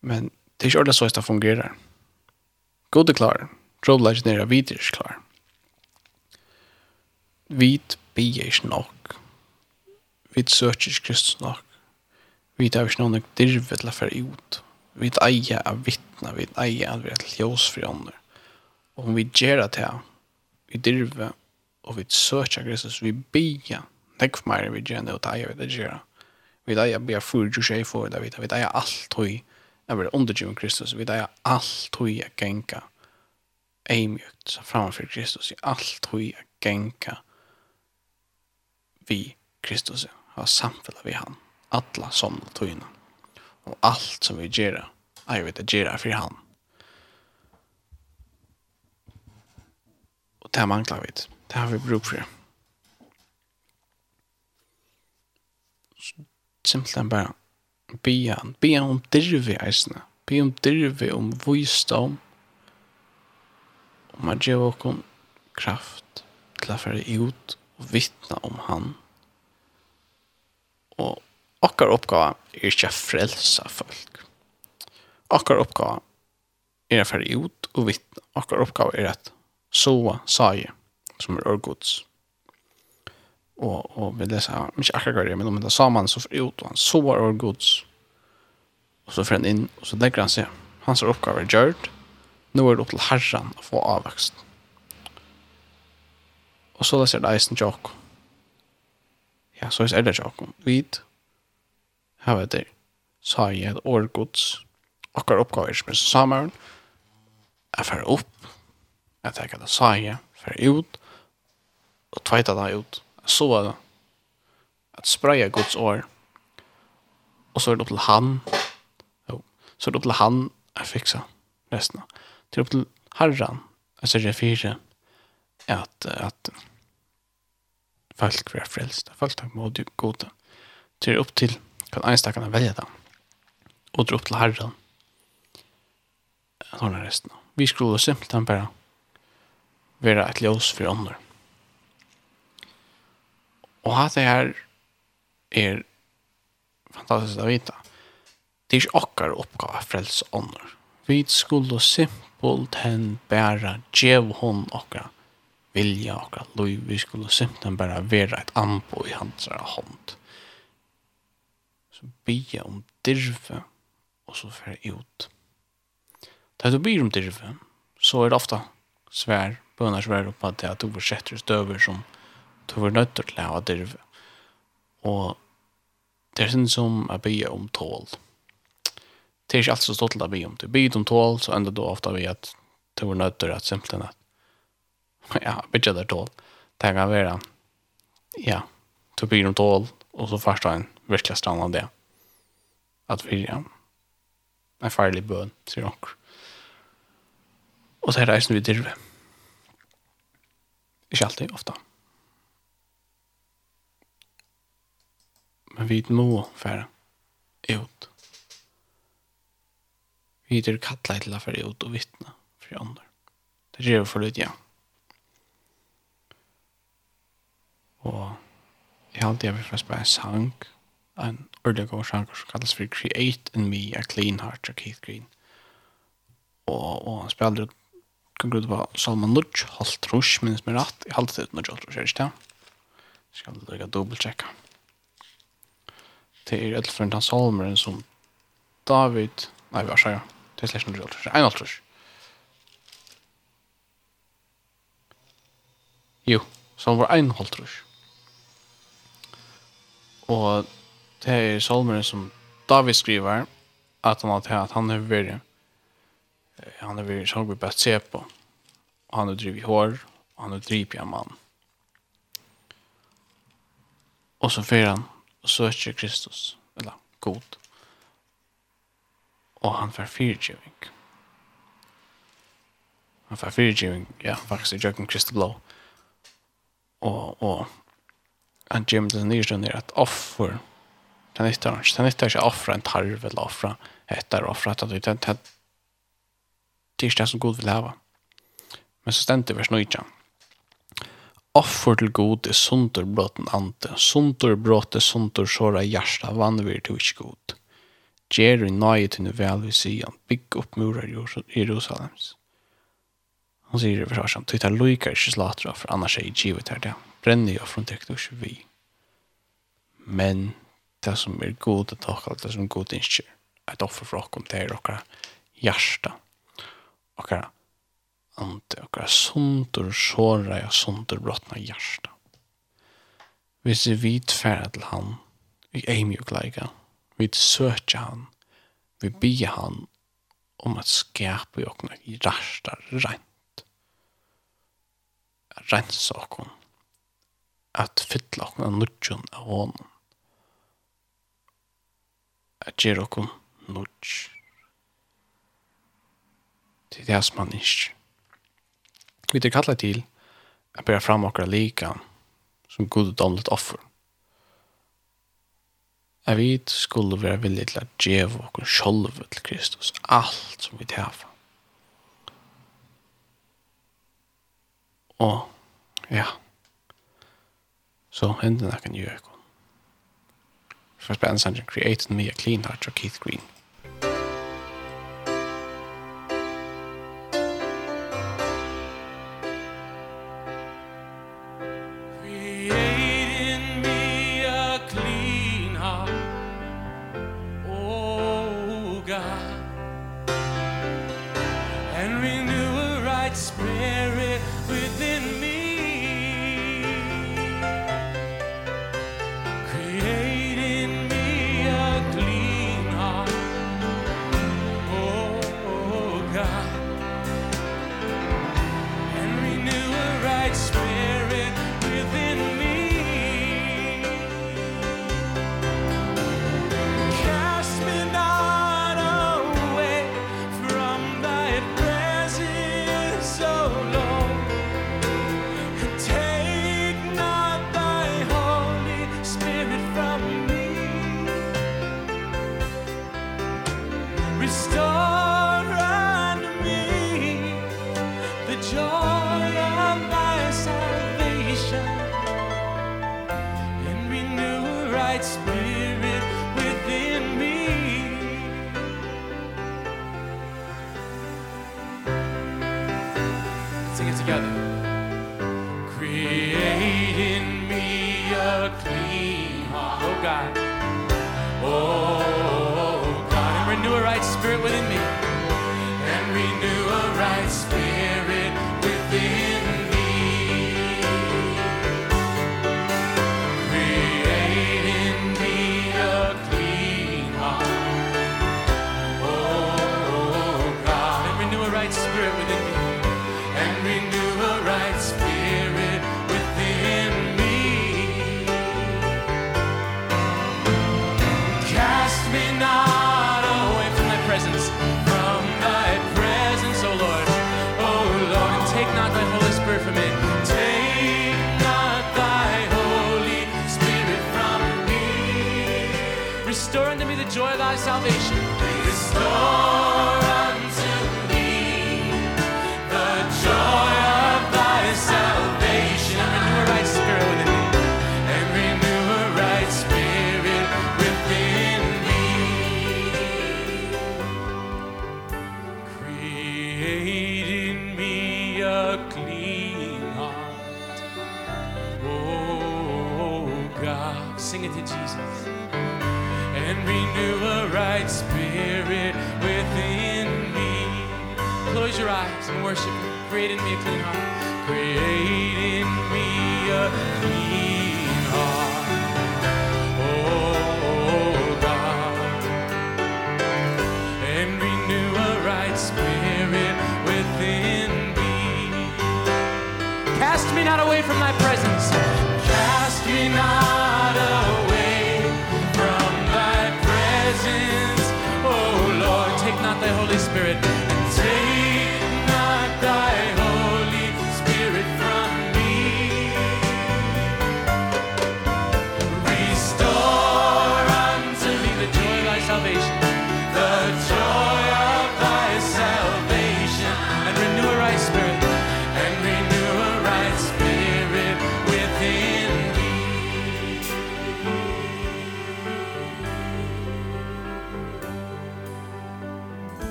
[SPEAKER 1] Men det är inte så att det fungerar. God är klar. Trådläget nere vid är klar. Vid blir inte nok. Vid söker Kristus nok. Vid har inte någon dirvet till att föra ut. Vid eier av vittna. Vid eier av att vi är till ljus för. Och om vi gör det här. Vi dirvet og vi søker Kristus, vi bia, tenk for meg, vi gjør det, og teie, vi det gjør. Vi teie bia for du skjer for det, vi teie alt høy, jeg vil undergive Kristus, vi teie alt høy jeg genka, eimjukt framfor Kristus, i alt høy jeg genka, vi Kristus, ha samfella vi han, atla som tøyna, og alt som vi gjerne, jeg vil det gjerne for han. Og det mangler vi ikke. Det har vi brug for. Simpelthen bare be han. Bia om dirvi eisne. Bia om dirvi om vysdom. Om at gjeva okkom kraft til å fære ut og vittna om han. Og okkar oppgave er ikke a frelsa folk. Okkar oppgave er å fære ut og vittna. Okkar oppgave er at soa saie som er Ørgods. Og, og vi leser, ikke akkurat det, men om det er sammen, så for ut, og han så Ørgods. Og så får han inn, og så legger han seg. Hans oppgave er gjørt. Nå er det opp til herren å få avvekst. Og så leser det eisen tjokk. Ja, så er det tjokk. Vid, her vet jeg, sa jeg et årgods, akkar oppgave er som er sammen. jeg fer opp, jeg tenker det sa jeg, fer ut, og tveita det ut. Så var det. Att spraya Guds år. Og så er det opp til han. Jo. Så er det opp til han att fixa resten. Till upp till herran. Alltså det är at, Att, att folk blir frälsta. Folk tar mod Det Till opp till kan einstakene välja det. Och dra upp till herran. Sådana resten. Vi skulle simpelthen bara vara ett ljus för ånder. Og at det här är fantastiskt å vite. Det är ikke akkurat oppgave å frelse ånder. Vi skulle simpelt hen bära djev hon akkurat vilja akkurat lov. Vi skulle simpelt bara være ett anbo i hans hånd. Så be om dirve och så färre ut. Da du byr om dirve så är det ofta svär, bønner på att at att du försätter støver som du var nødt til å ha dirve. Og det er sånn som jeg bygger om tål. Det er ikke alt så stått til å bygge om. Du bygger om tål, så ender du ofte ved at du var nødt til å simpelthen at ja, bygger der tål. Det kan være ja, du bygger om tål, og så først har en virkelig strand av det. At vi ja, en farlig bøn, sier dere. Og så er det eisen vi dirve. Ikke alltid, ofte. Mm. men vi må færa ut. Vi er kattla til å færa ut og vittna for andre. Det gjør vi for litt, ja. Og jeg har alltid vært først en sang, en ordentlig god sang som kalles for Create in Me a Clean Heart av Keith Green. Og, og han spiller kan grunn på Salman Lutsch, halvt rush, minnes meg rett, jeg halte det ut når jeg tror ikke det. Skal du lukka dobbeltjekka. Ja det er et for en salmer som David, nei, hva sier jeg? Det er slett noe alt, en alt Jo, som var en alt Og det er salmer som David skriver at han har at han har vært han har vært salmer på se på og han har drivet hår og han har drivet en mann. Og så fyrer han og søker Kristus, eller god, og han får fyrtjøving. Han får fyrtjøving, ja, faktisk i jøkken Kristi blå. Og, og han gjør med det nyrstående at offer, den nytter han, den nytter ikke offre en tarv eller offre etter offre, etter, det er det som Gud vil hava. Men så stendte vers 9, offer til god er sunderbrotten ante, sunderbrott er sundur såra hjärsta vannvir til ikke god. Gjer i nøye til nu vel vi sier, bygg opp murar i Jerusalems. Han sier i versasjon, tøyta loikar ikke slatra, for annars er i givet her det, brenner jo fra tekt og vi. Men det som er god er takk, det som god er ikke, er et offer for okkom, det er okkar hjärsta, okkar ante okkara sundur såra og sundur brottna hjarta. Hvis vi vit færa til han, vi er og gleika, vi søkja han, vi bia han om at skapa i okkara i rasta rent. Rensa okkara, at fylla okkara nudjon av honom. At gjer okkara nudj. Det er det som han ikke Vi er kallet til at bære fram okra lika som goddomlet offer. Jeg vet skulle være villig til å djeva okkar sjolve til Kristus, alt som vi tæfa. Og, ja, så hendene kan gjøre ekon. First band sangen created me a clean heart of Keith Green.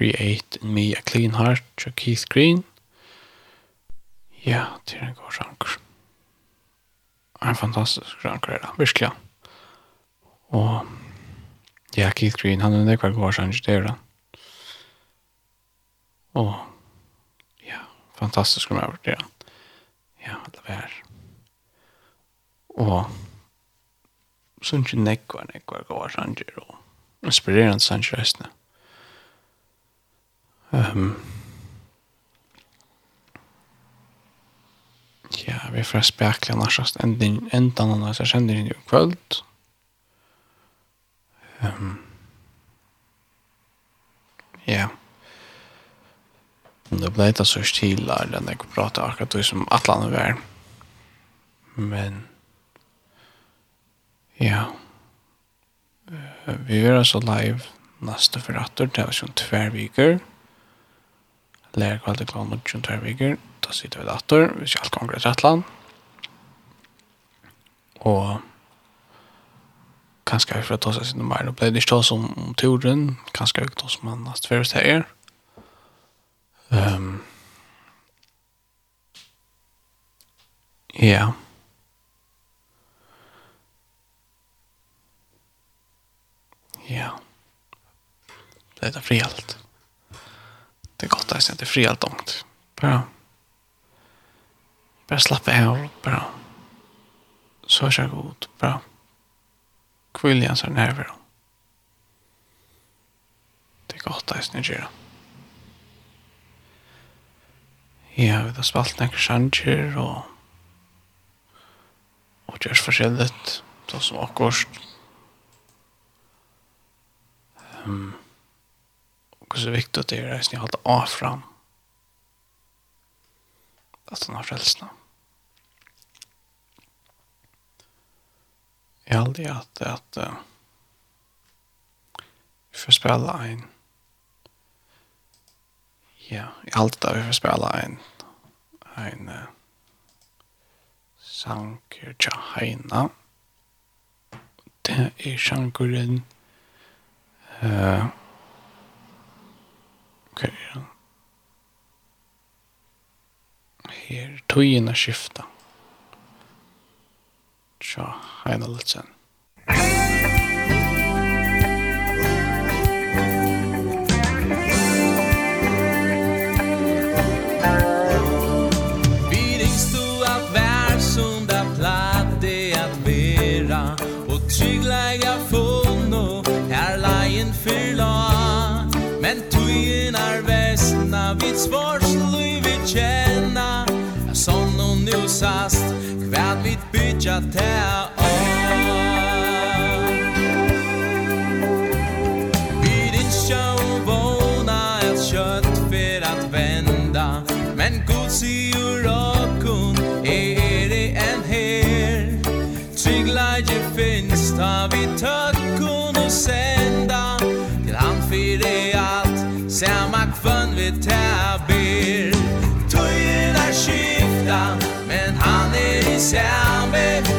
[SPEAKER 4] Create in Me a Clean Heart
[SPEAKER 1] av Keith Green. Ja, det er en god sjanker. En fantastisk sjanker er det, virkelig. Og ja, Keith Green, han er nekva god sjanker, det er det. Og ja, fantastisk om jeg har det, ja. det var her. Og sånn ikke nekva, nekva god sjanker, og inspirerende sjanker, resten. Ja Um, ja, vi får spekla nærsast enden endan av jeg kjenner inn i kvöld. Um, ja. Det ble ikke så stila eller når jeg prate akkurat det som atlanen var. Men ja, vi er altså live neste forratter, det er sånn tver viker. Ja Lær kvalitet klant mot John Terviger. Da sitter vi dator. Vi skal alt konger til Trettland. Og kanskje vi får ta seg sin mer. Nå ble det ikke ta som om turen. Kanskje vi ta som han har tverst her. Um, ja. Ja. Det er fri allt det är gott att det är fri allt ångt. Bara, bara slappa av, bara så kör god, bara kvilja så nerver. Det är gott att det är Ja, vi har spalt nekker sjanger og og gjørs förskälligt så som akkurat. Um, hur så viktigt det är att ni håller av fram att han har frälsna. Jag har aldrig att, att uh, vi får spela en ja, jag har alltid att vi får spela en en uh, sanker tja heina det er sankuren uh, Ok, ja. Her, tøyina skifta. Tja, heina litt sen.
[SPEAKER 2] av tær Vi ditt show våna ett kött för att vända Men god syr och kun är det en her Trygg läge finns ta vi tökkun och sända han för det allt Samma kvön vi tärber Tøyen er skifta Men han er i samme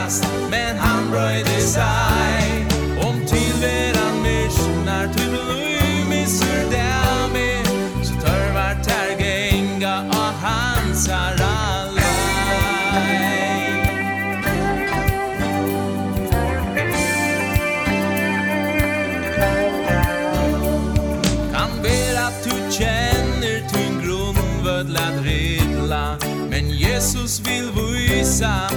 [SPEAKER 2] fast Men han bröjde sig Om till veran missionar til lui missur dämi Så törvar tergenga Och hans harallaj Kan vera att du känner Till grundvödlad ridla Men Jesus vill visa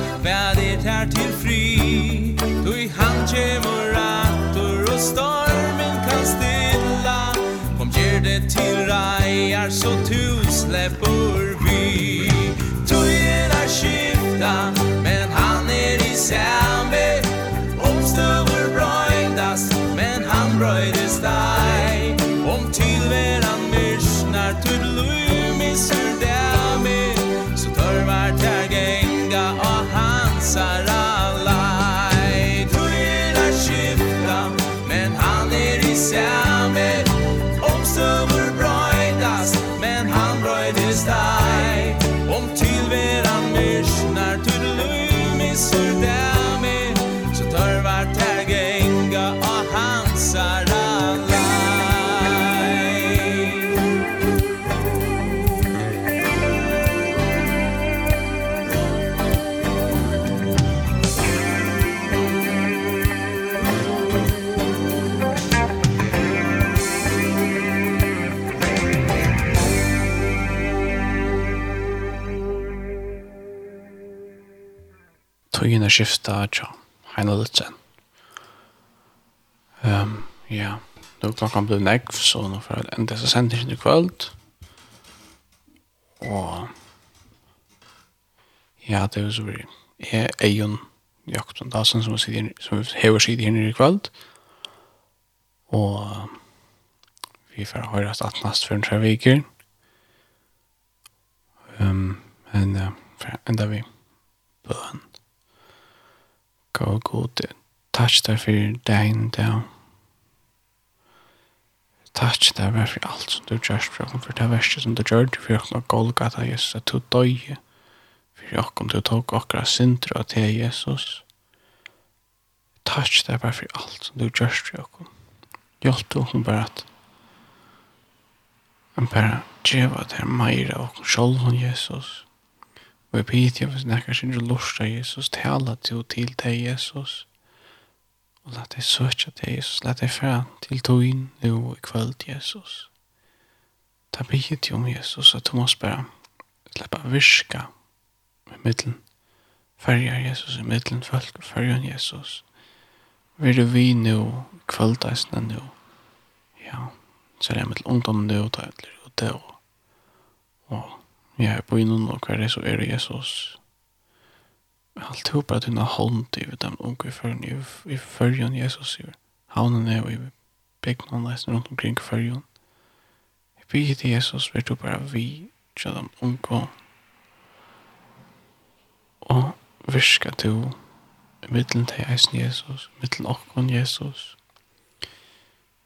[SPEAKER 2] er til fri. Du i han kjemur rattor og stormen kan stilla. Kom gjer det til reier så tu sleppur vi Tu er skifta men han er i sær skifta
[SPEAKER 1] tja, heina litt sen. Um, ja, nu klokkan blir negv, så nu får jeg enda så sender ikke kvöld. Og ja, det er så vi er Eion Jakobsen Dasen som, sitter, som hever sider her i kvöld. Og vi får høyre at nast for en tre viker. Um, men uh, enda vi bøen takka og gode. Takk deg for deg dag. Takk deg for alt som du gjørs for oss, for det verste som du gjør, for oss og Golgata, Jesus, at du døg, for oss om du tok okra syndra til Jesus. Takk deg for alt som du gjørs for oss. Hjelp du hun bare at han bare djeva der meira og sjolvun Jesus. Jesus Og jeg bidde jeg hvis nekker sin lust av Jesus, tala til til deg Jesus. Og la deg søtja til Jesus, la deg fra til togin nu i kvöld Jesus. Ta bidde jeg om Jesus at du måst bare släppa virka i middelen. Färjar Jesus i middelen, folk färjar Jesus. Vi du vi nu, kvöldaisna nu. Ja, så er jeg middelen ungdom nu, ta utler og det og vi er på innan og hver er så er det Jesus. Jeg har alltid håpet at hun har hånd i dem unge i førjen, i førjen Jesus i havnen er og i byggnaden nesten rundt omkring førjen. Jeg bygger til Jesus, vi tror bare vi til dem unge. Og virka du i middelen til eisen Jesus, i middelen okkon Jesus.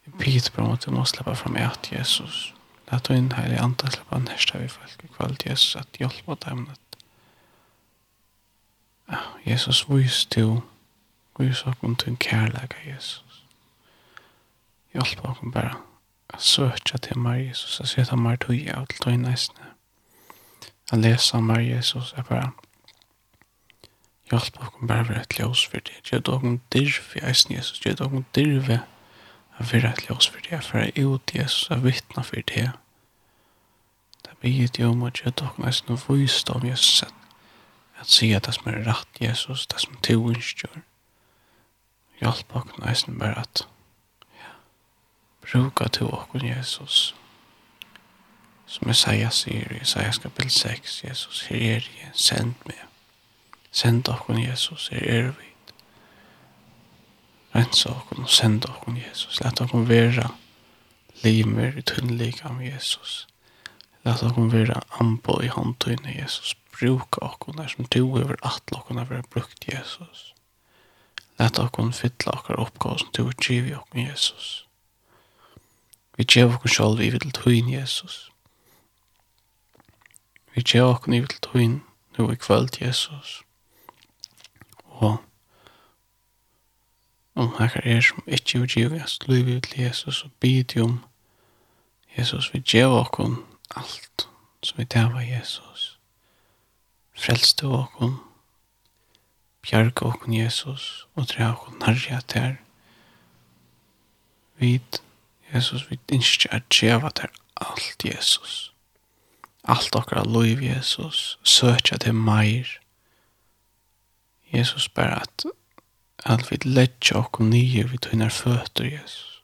[SPEAKER 1] Jeg bygger til bare at du må slippe fram et Jesus. Jesus. Lat du inn her i andre slipper han hersta vi folk i kveld, Jesus, at hjelpe dem at ja, Jesus vis til vis okkom til en kærlega, Jesus. Hjelpa okkom bare at søtja til meg, Jesus, at seta meg tuja og til tøy neisne. At lesa meg, Jesus, er bare hjelpa okkom bare for et ljós for det. Gjør okkom dirvi, eisne, Jesus, gjød okkom dyrve, Jesus, Jeg vil rett ljøs for det, for jeg er ut Jesus, jeg vittner for det. Det er vidt jo om at jeg tok meg sånn vist om Jesus, at jeg sier det som er rett Jesus, det som du ønsker. Hjelp og nesten bare at ja, bruka til åkken Jesus. Som jeg sier, sier jeg, sier jeg skal bilde sex, Jesus, her er jeg, send meg. Send åkken Jesus, her er vi rensa okkur og senda okkur Jesus. Lætta okkur vera limer i tunnlika med Jesus. Lætta okkur vera ambo i håndtøyne Jesus. Bruka okkur der som du over atle okkur der vera brukt Jesus. Lætta okkur fylla okkur oppgave som du giv i okkur Jesus. Vi gjev okkur sjálf i til tøyn Jesus. Vi gjev okkur i til tøyn nu i kvöld Jesus. Og om hakkar er som ikkje vil gjeve oss liv til Jesus og bid om Jesus vil gjeve okkon alt som vi tava Jesus. Frelste okkon, bjerg okkon Jesus og tre okkon nærja ter. Vi, Jesus vi innskje at gjeva ter alt Jesus. Alt okkar liv Jesus, søkja til meir. Jesus bare at at vi letja okkur nyer vi tøynar føtter, Jesus.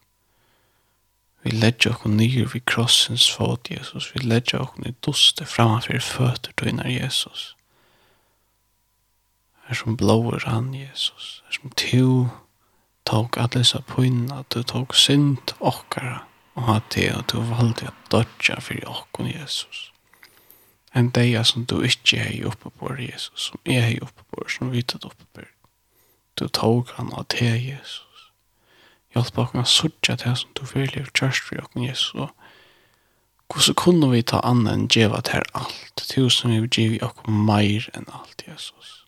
[SPEAKER 1] Vi letja okkur nyer vi krossens fot, Jesus. Vi letja okkur i duste framfyr føtter tøynar, Jesus. Er som blåer han, Jesus. Er som tu tog lesa punna, du tog synd okkara, og at det og du valde at dodja fyrir okkon, Jesus. En deia som du ikkje hei oppe på, Jesus, som jeg hei oppe på, som vi tatt oppe på, du tog han av te, Jesus. Hjelp oss å sutja det som du vil i kjørst for oss, Jesus. Og hvordan kunne vi ta annet enn djeva til alt? Tusen vi vil i oss meir enn alt, Jesus.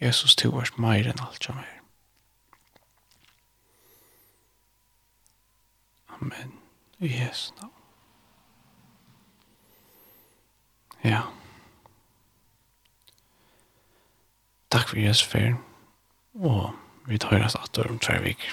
[SPEAKER 1] Jesus, du er meir enn alt, som er. Amen. I Jesu navn. Ja. Takk for Jesu ferien. Og vi tar oss atter om tre viker.